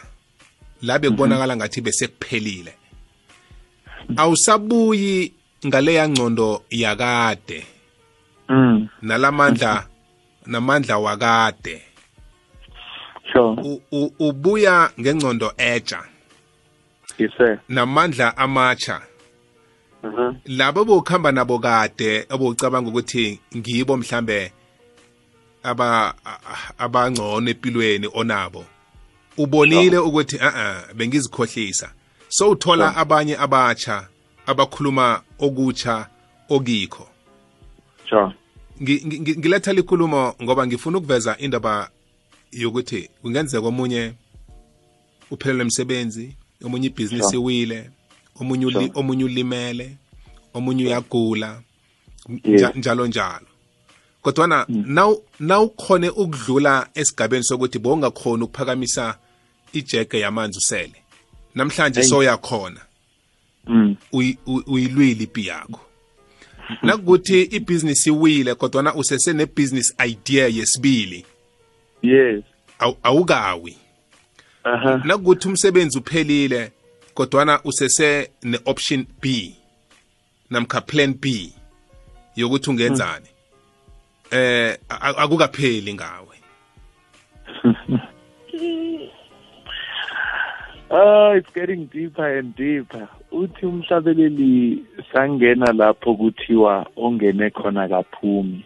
la bekubonakala ngathi bese kuphelile. Awusabuyi ngaleya ngcondo yakade. Mm. nalamandla namandla wakade. Sure. Ubuya ngengcondo etsha. Yes sir. Namandla amatsha. Uh-huh. labo bokuhamba nabo kade abocabanga ukuthi ngibo mhlambe aba abangcono empilweni onabo. Ubonile ukuthi a a bengizikhohlisa. So uthola abanye abatsha abakhuluma okutsha okikho. Sure. Ngi- ngi- ngi- ngiletha likhulumo ngoba ngifuna ukuveza indaba yokuthi kungenzeka omunye uphelelwe emsebenzi omunye ibhizinisi iwile omunye omunye ulimele omunye uyagula njalo njalo. Kodwana naw nawukhone ukudlula esigabeni sokuthi bowungakhona ukuphakamisa ijeke yamanzi usele namhlanje soyakhona mm. uyi- uyi- uyilwile ipi yakho. *laughs* Nakuthi ibhizinisi iwile kodwana usesenebhizinisi idea yesibili yes. Awu- awukawi. Aha. Nakuthi umsebenzi uphelile kodwana usese ne-option b namkha plan b yokuthi ungenzani. Eh a- a- akukapheli ngawe. Oh, *laughs* it's getting deeper and deeper. Uthi umhlabeleli sangena lapho kuthiwa ongene khona kaphumi.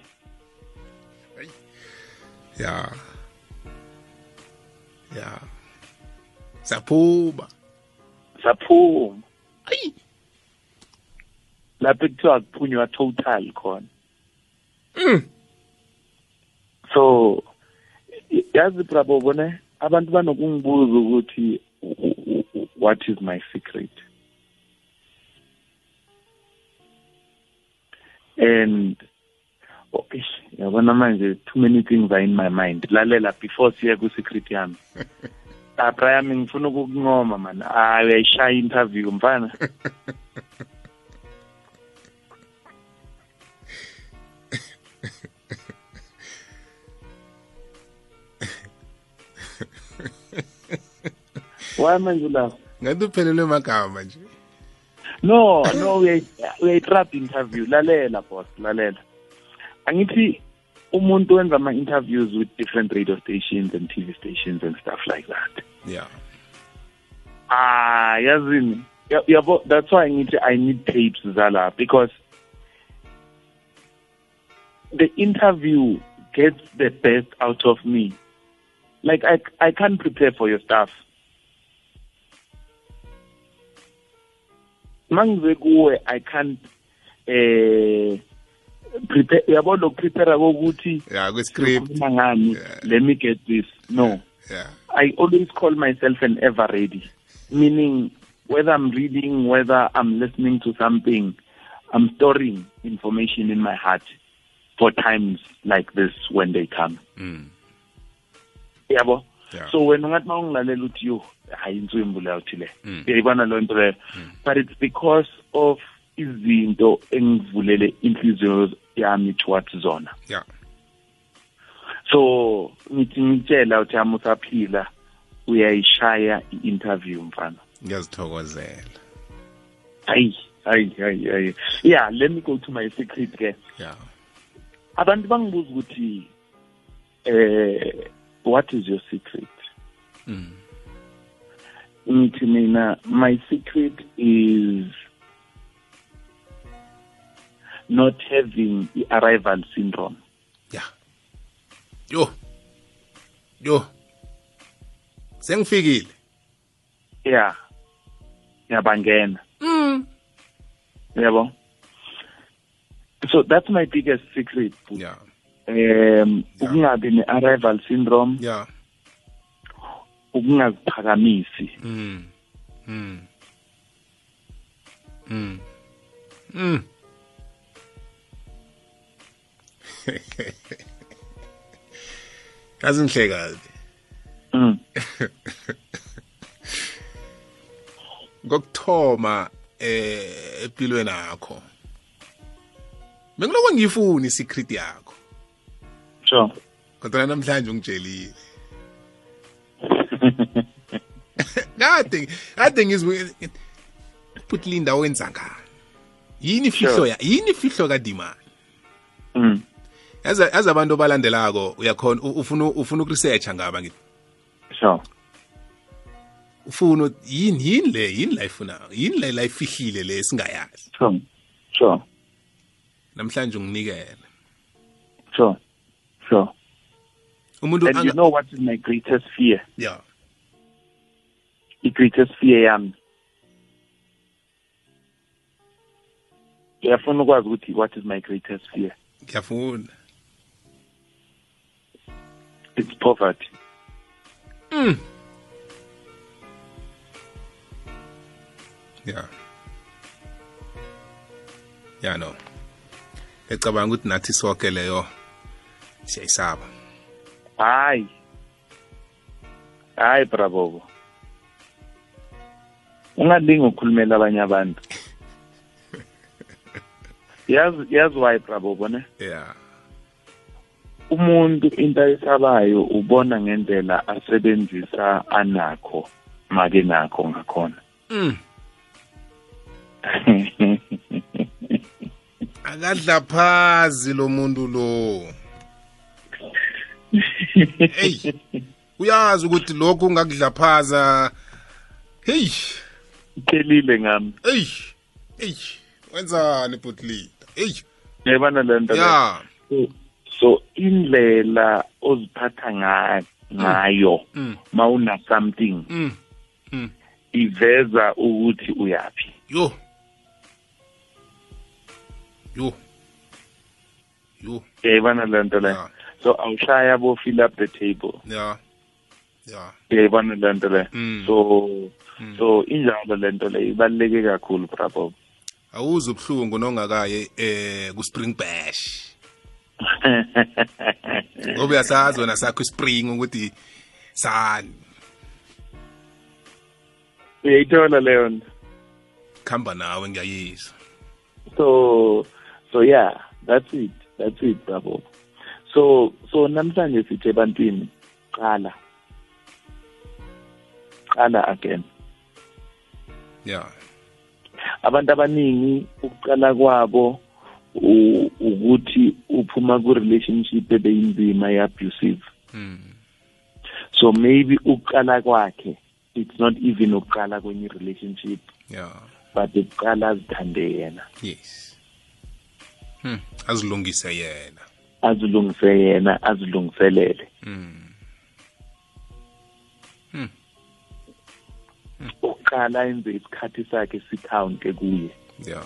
ya. Ya saphuma Saphuma. ayi Lapho kuthiwa kuphunywa total khona. Mm. So yazi brabo bone abantu banokungibuza ukuthi what is my secret? And okay, yabona manje too many things are in my mind. Lalela before siye ku secret yami. Lapha *laughs* yami ngifuna ukukunqoma man. Ah uyayishaya interview mfana. Why manje ulapha? ngathi uphelelwe magama nje No, no, we we trap interview. Lalela boss, lalela. Angithi umuntu wenza ama interviews with different radio stations and TV stations and stuff like that. yeah Ah, yazini. Ya- Yabo, that's why ngithi I need tapes zala because the interview gets the best out of me. Like I I can't prepare for your stuff. mangize kuwe i can't eh prepare uyabona ukuprepare kokuthi ya kwi-script. sikhuluma ngani? Yeah. let me get this. No. Ya i always call myself an ever ready meaning whether i'm reading whether i'm listening to something i'm storing information in my heart for times like this when they come. Mm. yabo? Yeah. so wena ungathi uma ungilalela uthi yo hayi inswimbu leyo uthi le Mm. uyayibona leyo nto leyo? But it's because of izinto engivulele inhliziyo yami towards zona. So ngithi ngitshela uthi ami usaphila uyayishaya i-interview mfana. Ngiyazithokozela. Hayi hayi hayi hayi. Yeah let me go to my secret ke. Yeah. abantu bangibuza ukuthi eh what is your secret? Mm. ngithi mina my secret is not having i-arrival syndrome ya yo yo sengifikile yeah yabangena mm. yabo so that's my biggest secret yeah. um ukungabi ne-arrival syndrome yeah. ukungaziphakamisi mm. mm. mm. mm. *laughs* yazi ngihlekazi mm. *laughs* kokuthoma eh empilweni yakho bengiloko ngiyifuna isecret yakho. Sure. Kodwa namhlanje ungitshelile *laughs* kade kade ngizwe futhi linda wenza ngani? Yini ifihlo ya yini ifihlo kadimani? Mm. Yazi abantu abalandelako uyakhona ufuna ufuna ukuresearcha ngaba ngithi? Sure. Ufuna yini yini le yini la ifuna yini la la ifihlile le singayazi sure sure. Namhlanje unginikele. Sure sure. Umuntu and you know what is my greatest fear? Yeah i-greatest fear yami. Ngiyafuna ukwazi ukuthi what is my greatest fear? Ngiyafuna. It's poverty. Ya ya no ecabanga ukuthi nathi sonke leyo siyayisaba. Hayi. Hayi bravobo ungalingi ukukhulumela abanye abantu. *laughs* Yazi yazi why bravobo ne? Ya umuntu into ayisabayo ubona ngendlela asebenzisa anakho make nakho ngakhona. Mm. *laughs* akadla phazi lo muntu lo. Hey uyazi ukuthi lokhu ungakudla phaza hey. Phelile ngami. Hey hey wenzani bhutlita hey. Yayibona le nto le? ya. So- indlela oziphatha nga- ngayo Mm. mawuna something mm. iveza ukuthi uyaphi. Yo. Yo. Yo. Yayibona le nto le. So awushaya bo fill up the table. Ya ya yayibona le nto le. Mm. so so injalo le nto le ibaluleke kakhulu brabo awuze ubuhlungu nongakaye eh ku spring bash. *laughs* ngoba uyasazi wena sakho spring ukuthi sani. Uyayithola leyo nto. Khamba nawe ngiyayizwa. So so yeah that's it that's it bravo so so namhlanje sithi ebantwini qala. Qala again. Ya abantu abaningi ukuqala kwabo u- ukuthi uphuma ku-relationship ebeyinzima ye-abusive. Mm. so maybe ukuqala kwakhe it's not even ukuqala kwenye relationship ya but ukuqala azithande yena. Yes. Hmm. azilungise yena. Azilungise yena azilungiselele. Mm. uqala enze isikhathi sakhe sikhawunte kuye. Ya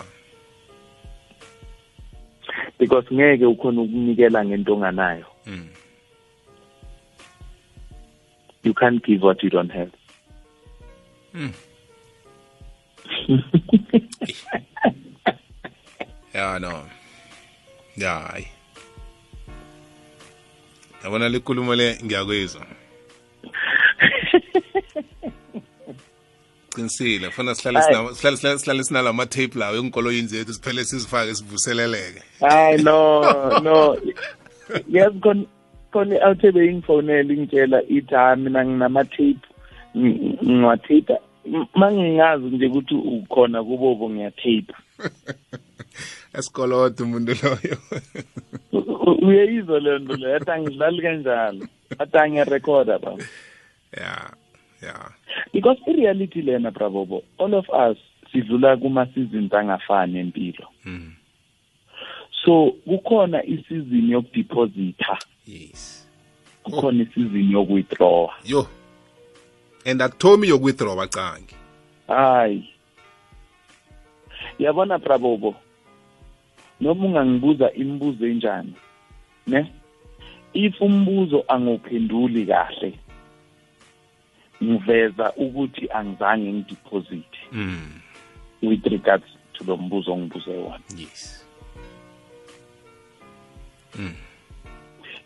because ngeke ukhona ukunikela ngento onganayo mm. you can't give what you don't have. Ya no ya hayi yabona likhulumo le ngiyakwizwa. Qinisile funa sihlale sihlale sihlale- sinalama tape lawo enkoloyini zethu siphele sizifake sivuseleleke. Hayi no *laughs* no. Yazi khona khona awuthe beyingifonela ingitshela ithi ha mina nginama-tape Ng- ngiwatape ma ngingazi nje ukuthi ukhona kubobo ngiyatape. *laughs* Esikolodo umuntu loyo. U- u- uyayizwa leyo nto leyo? Athi angidlali kanjalo. Athi angiyarekhoda baba. *laughs* Ya ya. Because i-reality lena bravobo all of us sidlula kuma-seasons angafani empilo. Mm. so kukhona isizini yokudeposita yes. Kukhona isizini yokuwithdrawa yo. And akuthomi yokwithdraw bacangi. Hayi. Yabona brabobo noma ungangibuza imibuzo enjani ne? If umbuzo anguphenduli kahle ngiveza ukuthi angizange ngideposit mm. with regards to lo mbuzo ongibuze wona yes.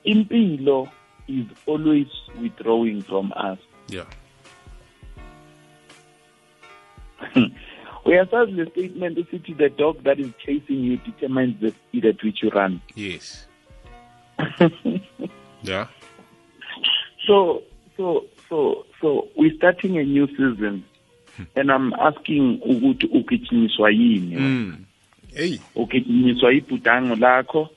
Impilo is always withdrawing from us. Yeah. *laughs* Uyasazi le statement esithi the dog that is chasing you determines the speed at which you run. Yes. *laughs* Yeah. So so so so we're starting a new season. And i'm asking ukuthi ugijinyiswa yini? Mm. hey. Ugijinyiswa ibhudango lakho?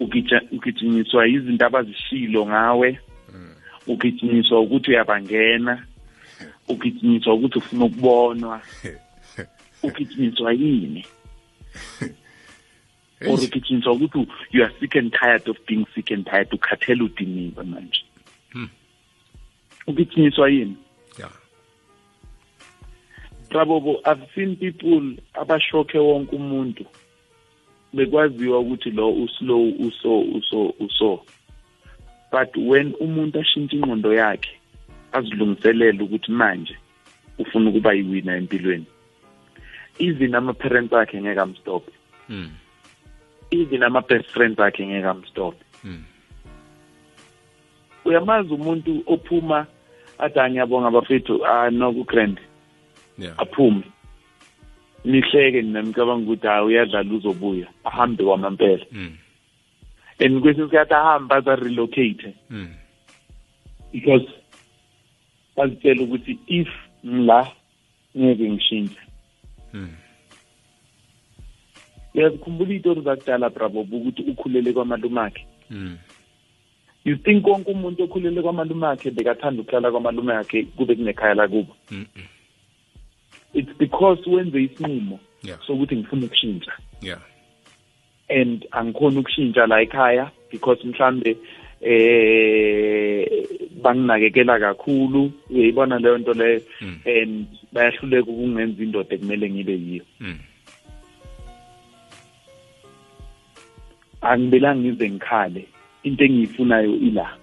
Ugija- ugijinyiswa izinto abazishilo ngawe? Ugijinyiswa ukuthi uyabangena? Ugijinyiswa ukuthi ufuna ukubonwa? Ugijinyiswa yini? Or ugijinyiswa ukuthi you are sick and tired of being sick and tired ukhathela udiniwe manje? Ugijinyiswa yini? Yeah Prabobo I've seen people abashokhe wonke umuntu bekwaziwa ukuthi lo uslow uso uso uso. But when umuntu ashintsha ingqondo yakhe azilungiselele ukuthi manje ufuna ukuba yiwina empilweni even ama-parents akhe ngeke amstop. Mm. even ama-best friends akhe ngeke amstop. Mm. uyamazi umuntu ophuma athi angiyabonga bafethu ah no ku-grand Yeah. aphume nihleke nina nicabanga ukuthi hayi uyadlala uzobuya ahambe kwamampela Mm. and kwesinye isikhathi ahambe aza-relocate Mm. because bazitshela ukuthi if ngila ngeke ngishintshe Mm. uyazikhumbula iy'tori zakudala brabob ukuthi ukhulele kwamalume akhe Mm. You think wonke umuntu okhulele kwamalume akhe bekathanda ukuhlala kwamalume akhe kube kunekhaya lakubo Mm. it's because wenze isinqumo Yeah. sokuthi ngifuna ukushintsha Yeah. and angikhona ukushintsha la ekhaya because mhlambe eh banginakekela kakhulu uyayibona leyo nto leyo Mm. and bayahluleka ukungenza indoda ekumele ngibe yiyo Mm. angibelanga ngize ngikhale into engiyifunayo ila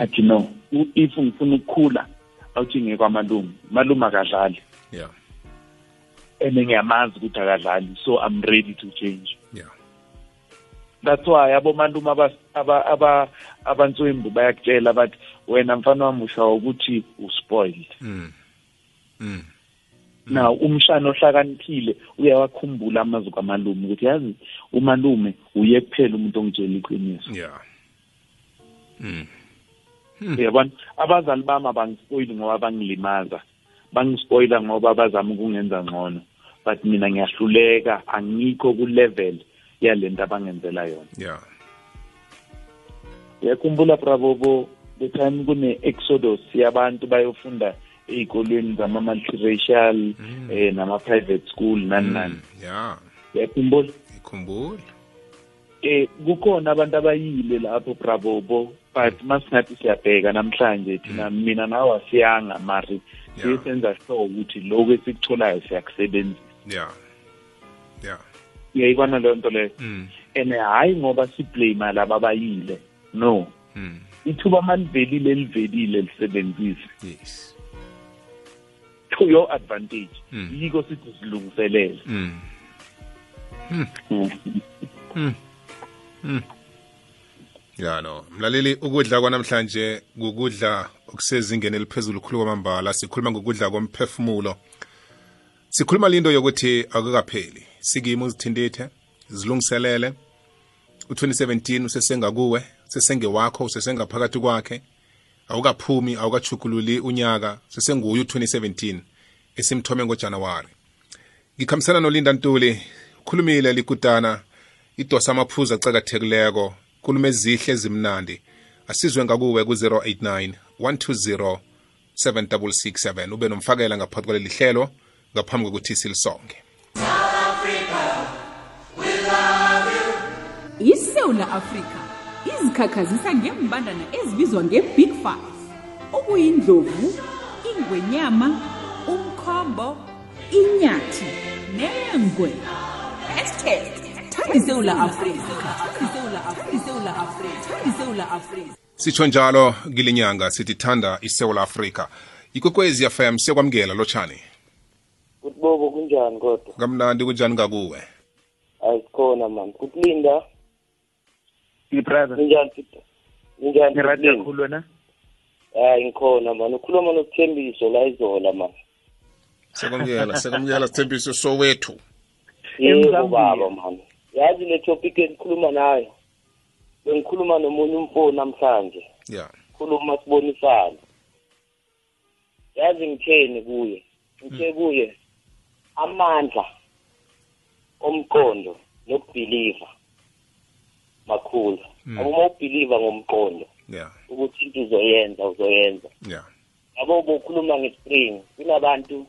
athi no if ngifuna ukukhula awuthi ngekwamalume malume akadlali Yeah. and ngiyamazi ukuthi akadlali so i'm ready to change Yeah. that's why abomalume aba- aba- aba- abantswembu bayakutshela bathi wena mfana wami ushawa ukuthi uspoiled Mm. Mm. Na umshana ohlakaniphile uyawakhumbula amazwi kamalume ukuthi yazi umalume uye kuphela umuntu ongitshela iqiniso Yeah. Mm. uyabona abazali bami abangispoyili ngoba bangilimaza bangispoyila ngoba bazama ukungenza ngcono but mina ngiyahluleka angikho ku-level yalento abangenzela yona Yeah. uyakhumbula brabobo the time kune-exodus yabantu bayofunda ey'kolweni zama-multiracial eh, nama-private school nani nani Mm. Yeah. uyakhumbula Ikhumbula. eh kukhona abantu abayile lapho brabobo but masingathi siyabheka namhlanje thina mina nawe asiyanga mari siye senza sure ukuthi lokhu esikutholayo siyakusebenzisa Yeah. Yeah. uyayibona leyo nto leyo Mm. and hhayi ngoba siblame laba abayile no Mm. ithuba malivelile livelile lisebenzise Yes. To your advantage Mm. yiko sithi silungiselele Mm. Ya no. Mlaleli ukudla kwanamhlanje kukudla okusezingeni eliphezulu khulu kwamambala sikhuluma ngokudla komphefumulo. Sikhuluma lindo yokuthi akukapheli. Sikimo uzithindithe, zilungiselele. U2017 usesenga kuwe, usesenge wakho, usesenga phakathi kwakhe. Awukaphumi, awukachugululi unyaka, sesenguye u2017 esimthome ngoJanuwari. ngikhambisana nolinda ntuli ukhulumile likutana idosa amaphuzu acakathekileko khulume ezihle ezimnandi. Asizwe ngakuwe ku-089 120 7667 ube nomfakela ngaphakathi kwaleli hlelo ngaphambi kokuthi silisonge. Isewula afrika. Izikhakhazisa ngembandana ezibizwa nge-big five. Okuyindlovu ingwenyama umkhombo inyathi nengwe. Hashtag thanda isewula afrika. Thanda isewula afrika. Isewula afrika. Thanda isewula afrika. Sitsho njalo kilinyanga sithi thanda isewula afrika. Ikwekwezi fm siyakwamukela lotshani kuthi bobo kunjani kodwa? Kamnandi kunjani ngakuwe? Ayisikhona mani kuthi linda brother kunjani Peter? kunjani ngirada Linda? kakhulu wena? Hayi ngikhona mani ukhuluma nokuthembiso la izola mani sekwamukela sekwamukela sithembiso sowethu. Yebo baba mani yazi le topic engikhuluma nayo? Bengikhuluma nomunye umfoni namhlanje. Ya. Khuluma sibonisane. Yazi ngitheni kuye? Ngithe kuye amandla omqondo nokubhiliva. Makhulu. Akuma ubhiliva ngomqondo ya ukuthi into uzoyenza uzoyenza. Ya yabo bokhuluma nge-spring kunabantu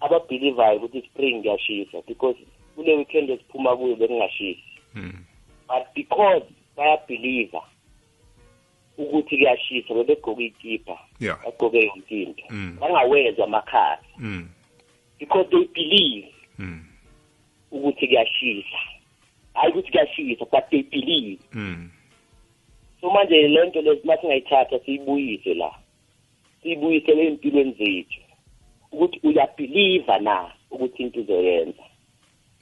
ababhilivayo ukuthi i-spring kuyashisa because kule weekend esiphuma kuyo bekungashisi. Mm. but because bayabhiliva ukuthi kuyashisa bebegqoke ikipa yeah. bagqoke yonke into Mm. bangawezwa amakhasi mm because they believe mm ukuthi kuyashisa. Hayi ukuthi kuyashisa but they believe. Mm so manje le nto lesi uma singayithatha siyibuyise la. Siyibuyisele ey'mpilweni zethu. Ukuthi uyabhiliva na ukuthi into uzoyenza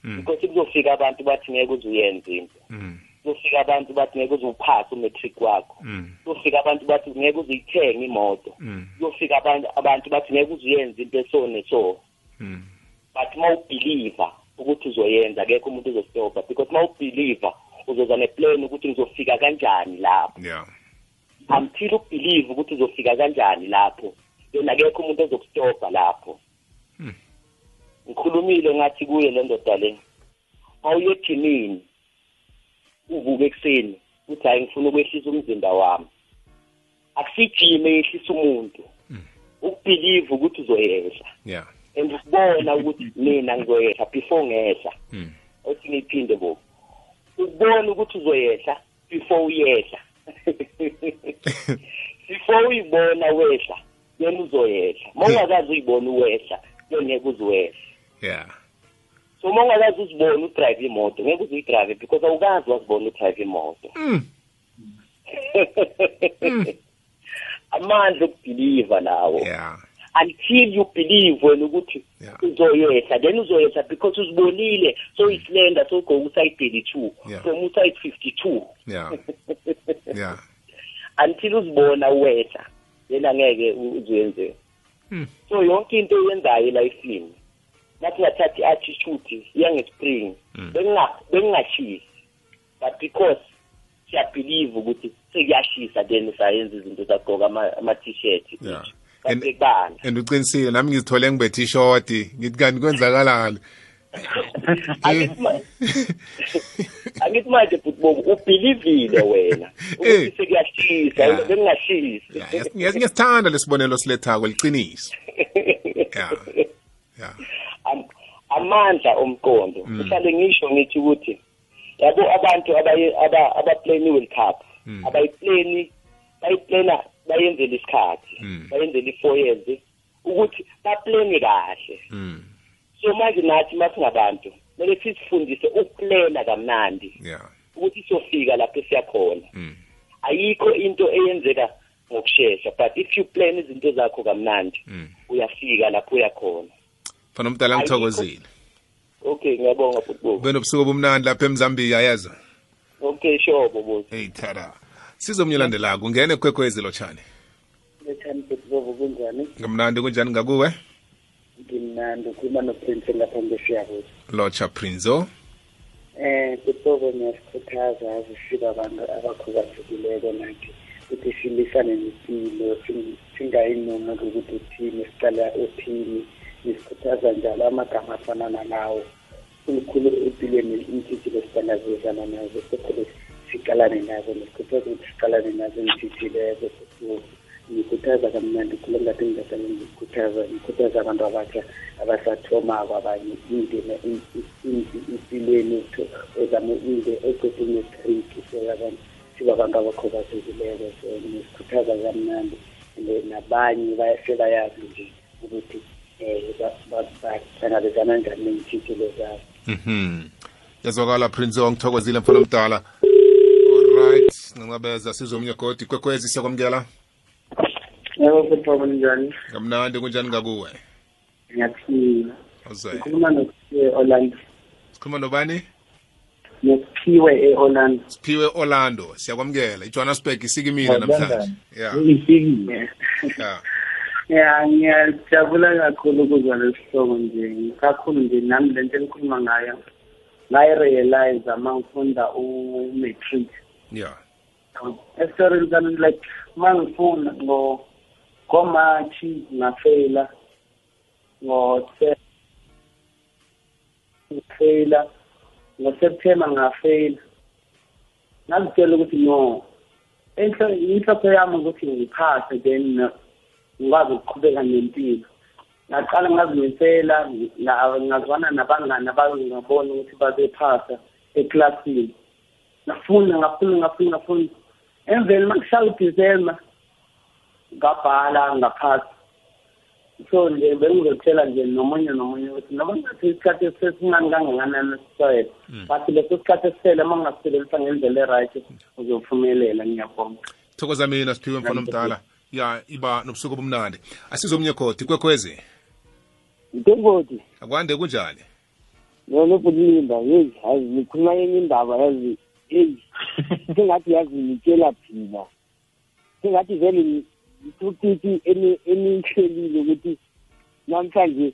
mm because kuzofika abantu bathi ngeke uze uyenze into. Mm kuzofika abantu bathi ngeke uze uphase umetric wakho. Mm kuzofika abantu bathi ngeke uze uyithenge imoto. Kuzofika abantu bathi ngeke uze uyenze into eso neso but uma ubhiliva ukuthi uzoyenza akekho umuntu uzostopha because uma ubhiliva uzoza neplan ukuthi ngizofika kanjani lapho. Yeah. Until ubelieve ukuthi uzofika kanjani lapho then akekho umuntu ozokustopha lapho. Hmm. ngikhulumile ngathi kuye le ndoda le mawuye ejimini uvuke ekuseni uthi hayi ngifuna ukwehlisa umzimba wami. Akusijime yehlisa umuntu. Ukubelieve ukuthi uzoyehla yeah. And ukubona ukuthi mina ngizoyehla before ngehla. Mm othi ngiphinde bo. Ukubona ukuthi uzoyehla before uyehla. *laughs* Before uyibona wehla then uzoyehla. Uma ungakazi uyibona uwehla then ngeke uziwehla yeah. So uma ungakazi uzibona udrive imoto ngeke uze uyidrayive because awukazi wazibona udrive imoto. Mm *laughs* amandla okubhiliva lawo yeah. Until you believe wena ukuthi uzoyehla then uzoyehla because uzibonile. So isilenda so go uside 32 Yeah. from uside 52 yeah. *laughs* Yeah. Until uzibona wehla then angeke u- uzuyenze Hmm. so yonke into oyenzayo elifini nathi ngathathi i-attitude yangespring Hmm. benginga- bengingashisi. But because siyabhilive ukuthi sekuyashisa then sayenza izinto sagqoka ama- ama-t-shirt Yeah. And- uqinisile nami ngizithole ngibethe ishoti. Ngithi kanti kwenzakalani? Angithi ma- *laughs* angithi manje bhutbobo ubhilivile wena. Eh. ukuthi sekuyashisa bengingashisi ngiyasithanda lesibonelo silethako liqiniso. Yeah yeah Am- amandla omqondo. Kuhlale ngisho ngithi ukuthi yabo abantu abaye- aba- abaplane i-world cup. Abayiplani bayiplana bayenzela isikhathi Mm. bayenzela i-four years ukuthi baplane kahle. Mm so manje nathi masingabantu kumele sisifundise ukuplena kamnandi yeah. ukuthi siyofika lapho siyakhona mm ayikho into eyenzeka ngokushesha but if you plan izinto zakho kamnandi mm uyafika lapho uyakhona. Fana umdala ngithokozile. Okay ngiyabonga football ube nobusuku obumnandi lapha emzambiya yeza okay sure bobo. Hey tada sizomnye landelako ungene kwekwezi lotshani bhetlovo kunjani? Ngamnandi kunjani? Ngakuwe? Ngimnandi ukhuluma noprince lapha ngesiyakuzo lotsha prinzo. Um kutobo ngiyasikhuthaza azisika abantu abakhubazekileko nathi ukuthi silisane nempilo sing- ukuthi uthini siqala uthini. Ngisikhuthaza njalo amagama afana nalawo. Khulukhulu empilweni iintshijilo sihlangabezana nazo sekhule siqalane nazo ngisikhuthaza ukuthi siqalane nazo iintshijileko ngikhuthaza kamnandi khule ngathi ngingahlale ngikhuthaza ngikhuthaza abantu abatsha abasathomako abanye indima in- in- empilweni ozama inde eqede umetric abantu sibabantu abakhubazekileko so ngisikhuthaza kamnandi. And nabanye baya- sebayazi nje ukuthi um bahlangabezana njani neentshijilo zabo. Mhm. Yazwakala prinzo ngithokozile mfana omdala. Alright ncancabeza sizomnye godi kwekwezi siyakwamukela? Yebo bhetlovo njani? Ngamnandi kunjani ngakuwe? Ngiyaphila awuzwe ngikhuluma nophiwe orlando sikhuluma nobani? Nophiwe e-orlando. Siphiwe orlando siyakwamukela. Ijohannesburg isikimile namhlanje. Yeah ifikile yeah ya ngiyajabula kakhulu ukuzwa lesihlobo nje. Kakhulu nje nami le nto enikhuluma ngayo ngayirealize uma ngifunda u-matric. Yeah. Estorini kani like uma ngifunda ngo ngomathi ngafeyila ngo-Se- ngafeyila ngo-september ngafeyila ngazitshela ukuthi no inhlopho yami ukuthi ngiphase then ngikwazi ukuqhubeka nempilo. Ngaqala ngazimisela nga- ngazwana nabangani abangabona ukuthi babephasa eklasini. Ngafunda ngafunda ngafunda ngafunda. Emveni makushaya udisemba ngabhala ngaphasi. So nje bengizotshela nje nomunye nomunye ukuthi noma ngathi isikhathi esesincane kangakanani siswele but leso sikhathi esisele uma ungasisebenzisa ngendlela e-right uzophumelela ngiyabonga. Thokoza mina siphiwe mfana omdala. Ya iba nobusuku obumnandi. Asizomnye khodi kwekhwezi Mtengoti, akwande kunjani? Yona ukulinda yeyi hayi nikhuluma enye indaba yazi yeyi sengathi yazi nitshela phina sengathi vele itopiki eniyihlelile ukuthi namhlanje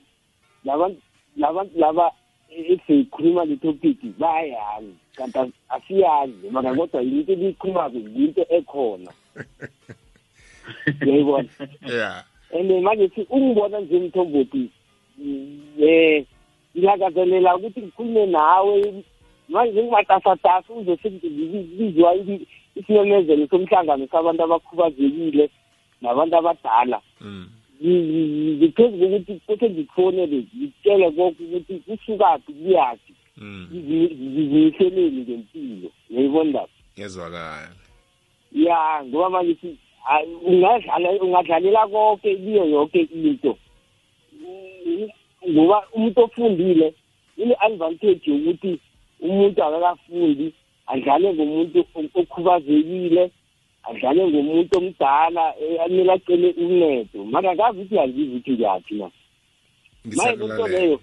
labantu labantu laba esiyikhuluma le topiki bayayazi kanti as- asiyazi maka kodwa yinto eliyikhulumako yinto ekhona. Uyayibona? Ya and manje thi ungibona nje mthombothi um ngiyakazelela ukuthi ngikhulume nawe manje ngimatasatasa uzosebizwa isimemezelo somhlangano sabantu abakhubazekile nabantu abadala Mm. ngiphezu kokuthi kothe ngikufonele ngitshele konke ukuthi kusukaphi kuyaphi Mm. ngizimiseleni ngempilo uyayibona ndaba ngezwakala ya ngoba manje si hayi, ungadlala ungadlalela konke kuyo yonke into Mm, ngoba umuntu ofundile ine-advantage yokuthi umuntu akakafundi adlale ngomuntu okhubazekile adlale ngomuntu omdala eh, amele acele uncedo. Mara ngazi ukuthi yazizi ukuthi kuyaphi na. Maye lento leyo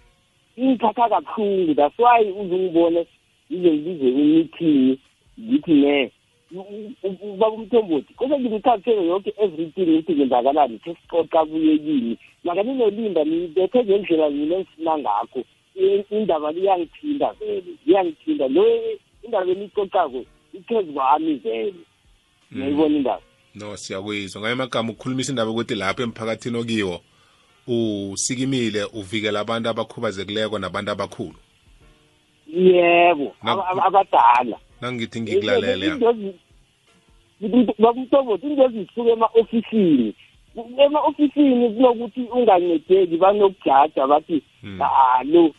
ingithatha kabuhlungu that's why uze ungibone ngize ngibize imeeting ngithi ne ubaba umthombothi kose ngimthathele yonke everything ukuthi kwenzakalani sesixoxa kuye kini maka ninolinda nibethe ngendlela mina engifuna ngakho. Indaba liyangithinda vele liyangithinda lo indaba eniyixoxako iphezu kwami vele. Uyayibona indaba? No siyakuyizwa ngayo amagama ukukhulumisa indaba ukuthi lapho emphakathini okiwo usikimile uvikela abantu abakhubazekileko nabantu abakhulu. Yebo abadala. Nangithi ngikulalele. Ya bakumtobothi into ezisuka ema-ofisini. Ema-ofisini kunokuthi ungancedeki banokujaja bathi Hmm. alo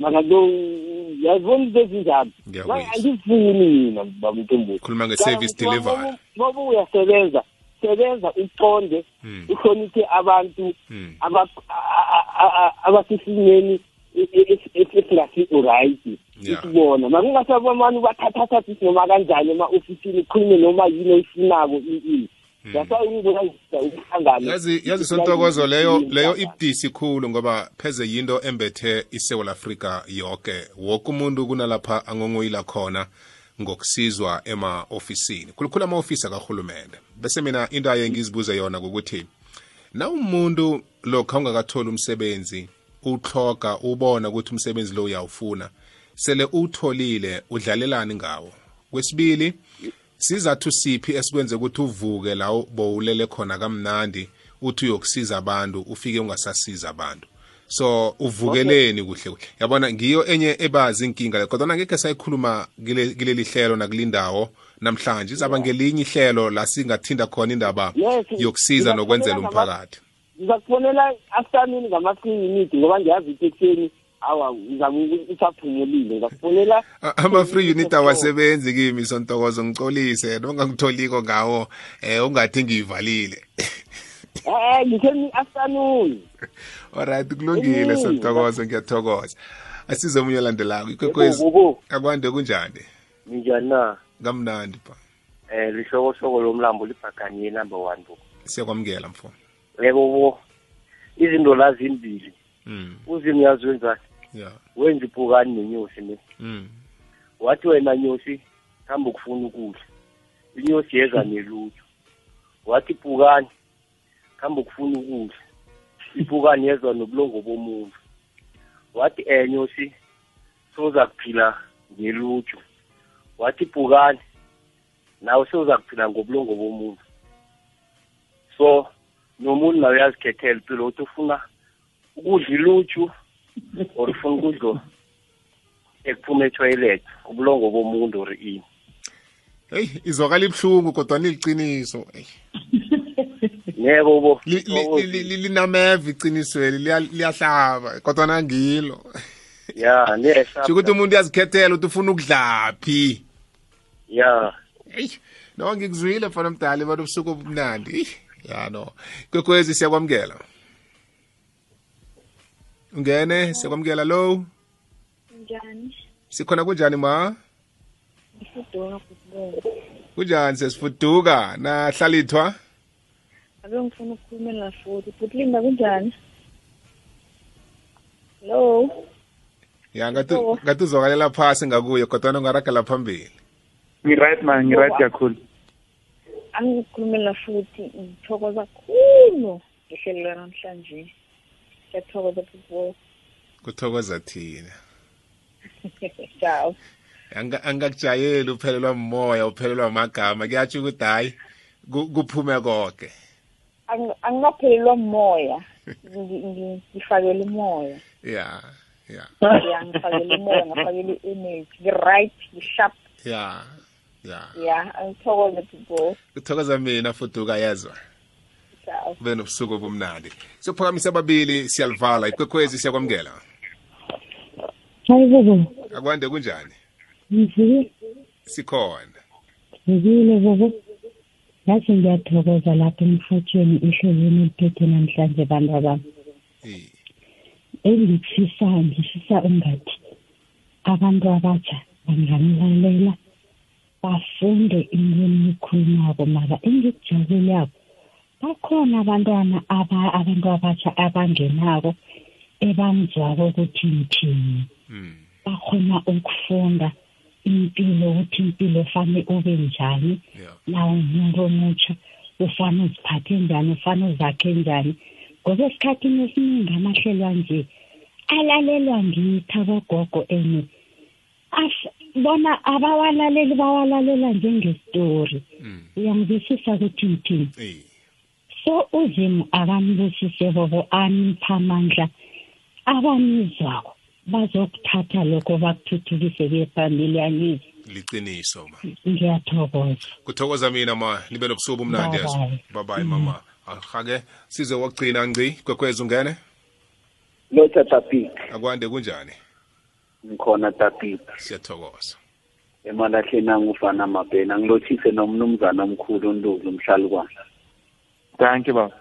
maka lo yazibona into ezinjalo Ngiyakuzwa. angifuni mina bamntombothi khuluma nge-service delivery ngoba uyasebenza sebenza uqonde Hmm. uhloniphe abantu Hmm. aba- a- a- a- abasesimeni esingasi-right Yeah. ukubona makungasabomani bathathathathi noma kanjani ema-ofisini ukhulume noma yini oyifunako i yasa ungibona umhlangano yazi yazi sontokozo leyo leyo ibudisi khulu ngoba pheze yinto embethe isewula afrika yonke woke umuntu kunalapha angongoyila khona ngokusizwa ema-ofisini. Khulukhulu ama-ofisi akarhulumende. Bese mina into aye ngizibuze yona ukuthi na umuntu lokhu ungakatholi umsebenzi utloga ubona ukuthi umsebenzi lo uyawufuna sele uwutholile udlalelani ngawo? Kwesibili sizathu siphi esikwenze ukuthi uvuke la bowulele khona kamnandi uthi uyokusiza abantu ufike ungasasiza abantu? So uvukeleni kuhle kuhle. Yabona ngiyo enye ebazi inkinga le kodwa ngeke sayikhuluma kile- kileli hlelo nakulindawo namhlanje. Izaba ngelinye ihlelo la singathinda khona indaba Yes, yokusiza nokwenzela ngizakufonela umphakathi. ngizakufonela afternoon ngama-three minute ngoba ngiyazi ukuthi ekuseni awa ngizabe usaphumulile ngizakufonela A- ama-free unit awasebenzi kimi sontokozo ngicolise nongangitholiko ngawo um ungathi ngiyivalile eh ngitheni afternoon alright kulungile Mm. sontokozo ngiyathokoza asize omunye olandelayo ikwekwezi Yebo, akwande kunjani Ninjani na? kamnandi pa Eh lihlokohloko lomlambo libhaganye number 1 bo. siyakwamukela mfo Yebo bo. Izinto la zimbili. mm. Uzimi yaziwenza ya wenza ibhukani nenyosi ne. mm. Wathi wena nyosi hamba ukufuna ukudla. Inyosi yeza nelutho. Wathi ibhukani hamba ukufuna ukudla. Ibhukani yezwa nobulongo bomuntu. Wathi eh nyosi soza kuphila ngelutho. Wathi ibhukani nawe soza kuphila ngobulongo bomuntu. So nomuntu nawe uyazikhethela impilo ukuthi ufuna ukudla ilutshu or ufuna ukudla ekuphuma etoilet ubulongo bomuntu or ini? Heyi izwakala ibuhlungu kodwa niliqiniso Eyi, yebo bo. Li- li- li- li- linameva iqinisweni liya- liyahlaba kodwa nangilo. Ya nesa sho ukuthi umuntu uyazikhethela ukuthi ufuna ukudlaphi. Ya. Eyi, no ngikuzwile mfana mdala bani ubusuku obumnandi. Ya no. Kwekwezi siyakwamukela. Ungene siyakwamukela lo. Njani? Sikhona kunjani ma? Ifuduka kubona kunjani sesifuduka? Nahlalithwa abe ngifuna ukukhulumela futhi futhi. Linda kunjani? Hello? Ya ngathi Oh. ngathi uzwakalela phasi ngakuye kodwa ungaragela phambili. Ngi-right man ngi-right kakhulu. angikhulumela futhi ngithokoza kakhulu ngehlelo lanamhlanje ngiyathokoza futhi kuthokoza thina. *laughs* Ciao. Anga- angakujayeli uphelelwa moya uphelelwa amagama kuyatsho ukuthi hayi ku- kuphume konke Ang- angingaphelelwa moya Ngi- ngi- ngifakele umoya. Ya ya. Ya ngifakele umoya ngifakele i-energy. Ngi-right ngi-sharp. Ya ya. Ya angithokoze people kuthokoza mina fuduka yezwa ciao kube nobusuku obumnandi. Siyophakamisa ababili siyalivala ikwekhwezi siyakwamukela. Hayi bobo. Akwande kunjani? Ngivile sikhona. Ngivile bobo. Yathi ngiyathokoza lapha emhatshweni ehlelweni eliphethe namhlanje bantu abami. Eh, engikufisayo ngifisa ungathi abantu abatsha banganilalela bafunde into eniyikhulumako mara engikujabulako bakhona abantwana aba abantu abatsha abangenako ebangizwako ukuthi ngithini mm, bakhona ukufunda impilo ukuthi impilo fane ube njani. Ya nawe umuntu omutsha ufane uziphathe njani ufane uzakhe njani. Ngoba esikhathini esiningi amahlelo anje alalelwa ngithi abogogo ene. As- bona abawalaleli bawalalela njengesitori mm, uyangizwisisa ukuthi ngithini eh, so uzimu akanibusise bobo anipha amandla abanizwako bazokuthatha lokho bakuthuthukise kuye phambili anizwe liqiniso ma. Ngiyathokoza. Kuthokoza mina ma. Nibe nobusuku obumnandi Bye yezo bye. babayi mama. Ahake size wokugcina ngci kwekhwezi ungene? Lotha tapik akwande kunjani? Ngikhona tapik siyathokoza. Emalahleni angufana mabhena ngilothise nomnumzana omkhulu uNdlovu mhlalukwana thank you baba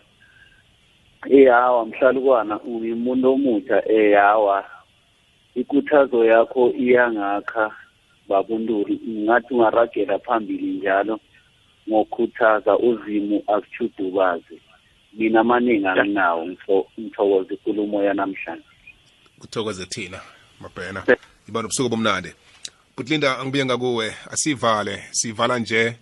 ehawa mhlalukwana ungimuntu omutsha. Ehawa ikuthazo yakho iyangakha babuntuli ngathi ungaragela phambili njalo ngokukhuthaza uzimu akuchudubaze mina amaningi anginawo ngitho- ngithokoza ikulumo yanamhlanje. Kuthokoze thina mabhena. Iba nobusuku obumnandi butlinda angibuye ngakuwe. Asivale sivala nje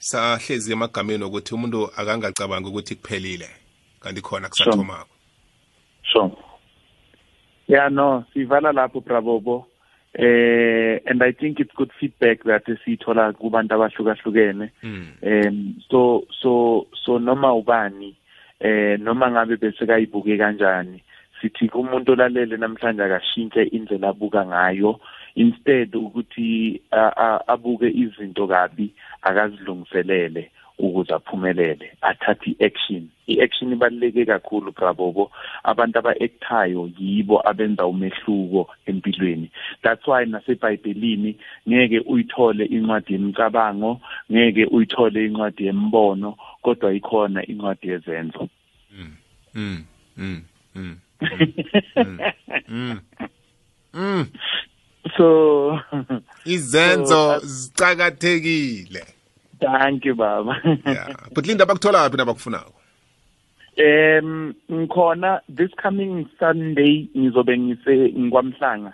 sisahlezi emagameni ukuthi umuntu akangacabangi ukuthi kuphelile kanti khona kusathomako. Sure. Yeah no sivala lapho brabobo eh and i think it's good feedback that siyithola kubantu abahlukahlukene. Mm, um so so so noma ubani eh noma ngabe bese kayibuke kanjani sithi umuntu olalele namhlanje akashintshe indlela abuka ngayo. Instead ukuthi abuke izinto kabi akazilungiselele ukuze aphumelele athathe i-action. I-action ibaluleke kakhulu brabobo abantu aba-actayo yibo abenza umehluko empilweni. That's why nasebhayibhelini ngeke uyithole incwadi yemicabango ngeke uyithole incwadi yembono kodwa ikhona incwadi yezenzo. Mm, mm, mm, mm, *laughs* mm, mm, mm. So izenzo uh, zicakathekile. Thank you baba. Ya butlinda bakuthola phi nabakufunako? Um ngikhona this coming sunday ngizobe ngise ngikwamhlanga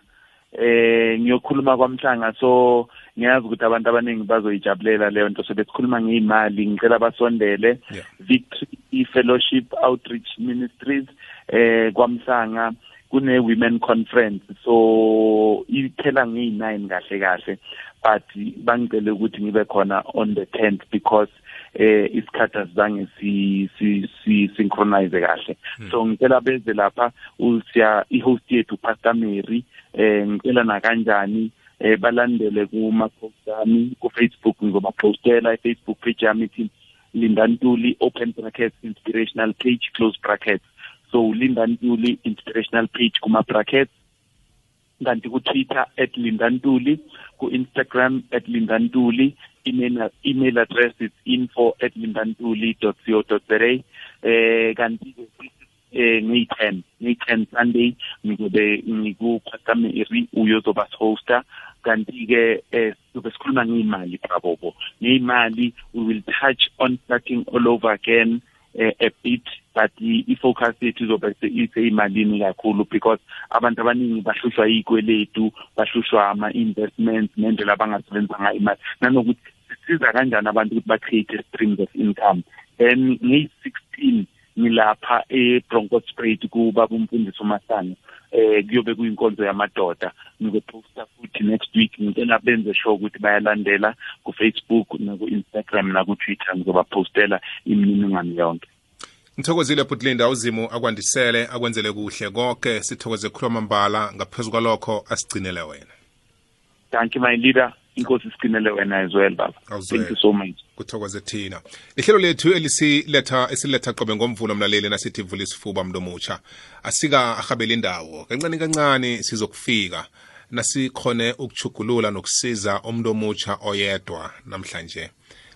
eh ngiyokhuluma kwamhlanga. So ngiyazi ukuthi abantu abaningi bazoyijabulela leyo nto. So besikhuluma ngeyimali ngicela basondele Yeah. victory fellowship outreach ministries eh kwamhlanga. Kune women conference so iphela ngeyi-9 kahle kahle but bangicele ukuthi ngibe khona on the 10th because eh isikhathi asizange si si synchronize kahle. So ngicela beze lapha usiya i-host yethu pastor Mary eh ngicela na kanjani eh balandele kuma post ami ku Facebook ngizobapostela i Facebook page yami ithi Linda Ntuli open brackets inspirational page close brackets. So Linda Ntuli inspirational page kuma brackets kanti ku-twitter at lindantuli ku-instagram at lindantuli email, email address is info at lindantuli co za eh kanti eh ngiyi-10 ngiyi-10 sunday ngizobe ngikukhwasameri uyozoba hoster. Kanti-ke eh sizobe sikhuluma ngey'mali prabobo. Ngey'mali we will touch on starting all over again eh, a bit. But i- i-focus yethu izobe se- isey'malini kakhulu because abantu abaningi bahlushwa yikweletu bahlushwa ama-investments nendlela abangasebenzisa ngayo imali. Nanokuthi sisiza kanjani abantu ukuthi ba-create streams of income? Then ngeyi-16 ngilapha e-broncospruit kubaba umfundisi umasango eh kuyobe kuyinkonzo yamadoda. Ngizoposta futhi next week ngicela benze sure ukuthi bayalandela ku-facebook naku-instagram naku-twitter. Ngizobapostela imininingwane yonke. Ngithokozile bhutlinda uzimu akwandisele akwenzele kuhle konke. Sithokoze khuluma mbala ngaphezu kwalokho asigcinele wena. Thank you my leader. Inkosi sigcinele wena as well baba. Thank you so much. Kuthokoze thina. Ihlelo lethu elisiletha esiletha qobe ngomvulo mlaleli nasithi vula isifuba mntu omutsha asika ahabela indawo. Kancane kancane sizokufika. Nasikhone ukuchugulula nokusiza umuntu omutsha oyedwa namhlanje.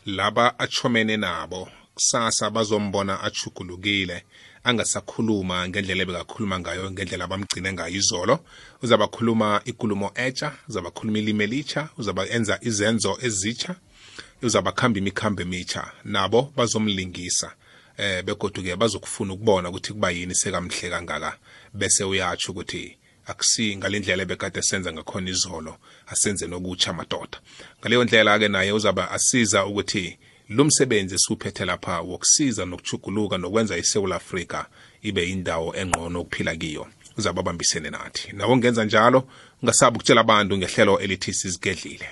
Laba achomene nabo. Kusasa bazombona achugulukile angasakhuluma ngendlela ebekakhuluma ngayo ngendlela abamgcine ngayo izolo. Uzabakhuluma ikulumo etsha uzabakhuluma ilimi elitsha uzaba enza izenzo ezitsha uzabakhamba imikhambo emitsha nabo bazomlingisa eh begoduke bazokufuna ukubona ukuthi kuba yini sekamhle kangaka. Bese uyatsho ukuthi akusi ngalendlela ebekade senza ngakhona izolo asenze nokutsha madoda. Ngaleyo ndlela ke naye uzaba asiza ukuthi lo msebenzi esiwuphethe lapha wokusiza nokuchuguluka nokwenza iSouth Africa ibe indawo engqono ukuphila kiyo. Uzabe abambisene nathi. Nawo ngenza njalo ungasabi ukutshela abantu ngehlelo elithi sizigedlile.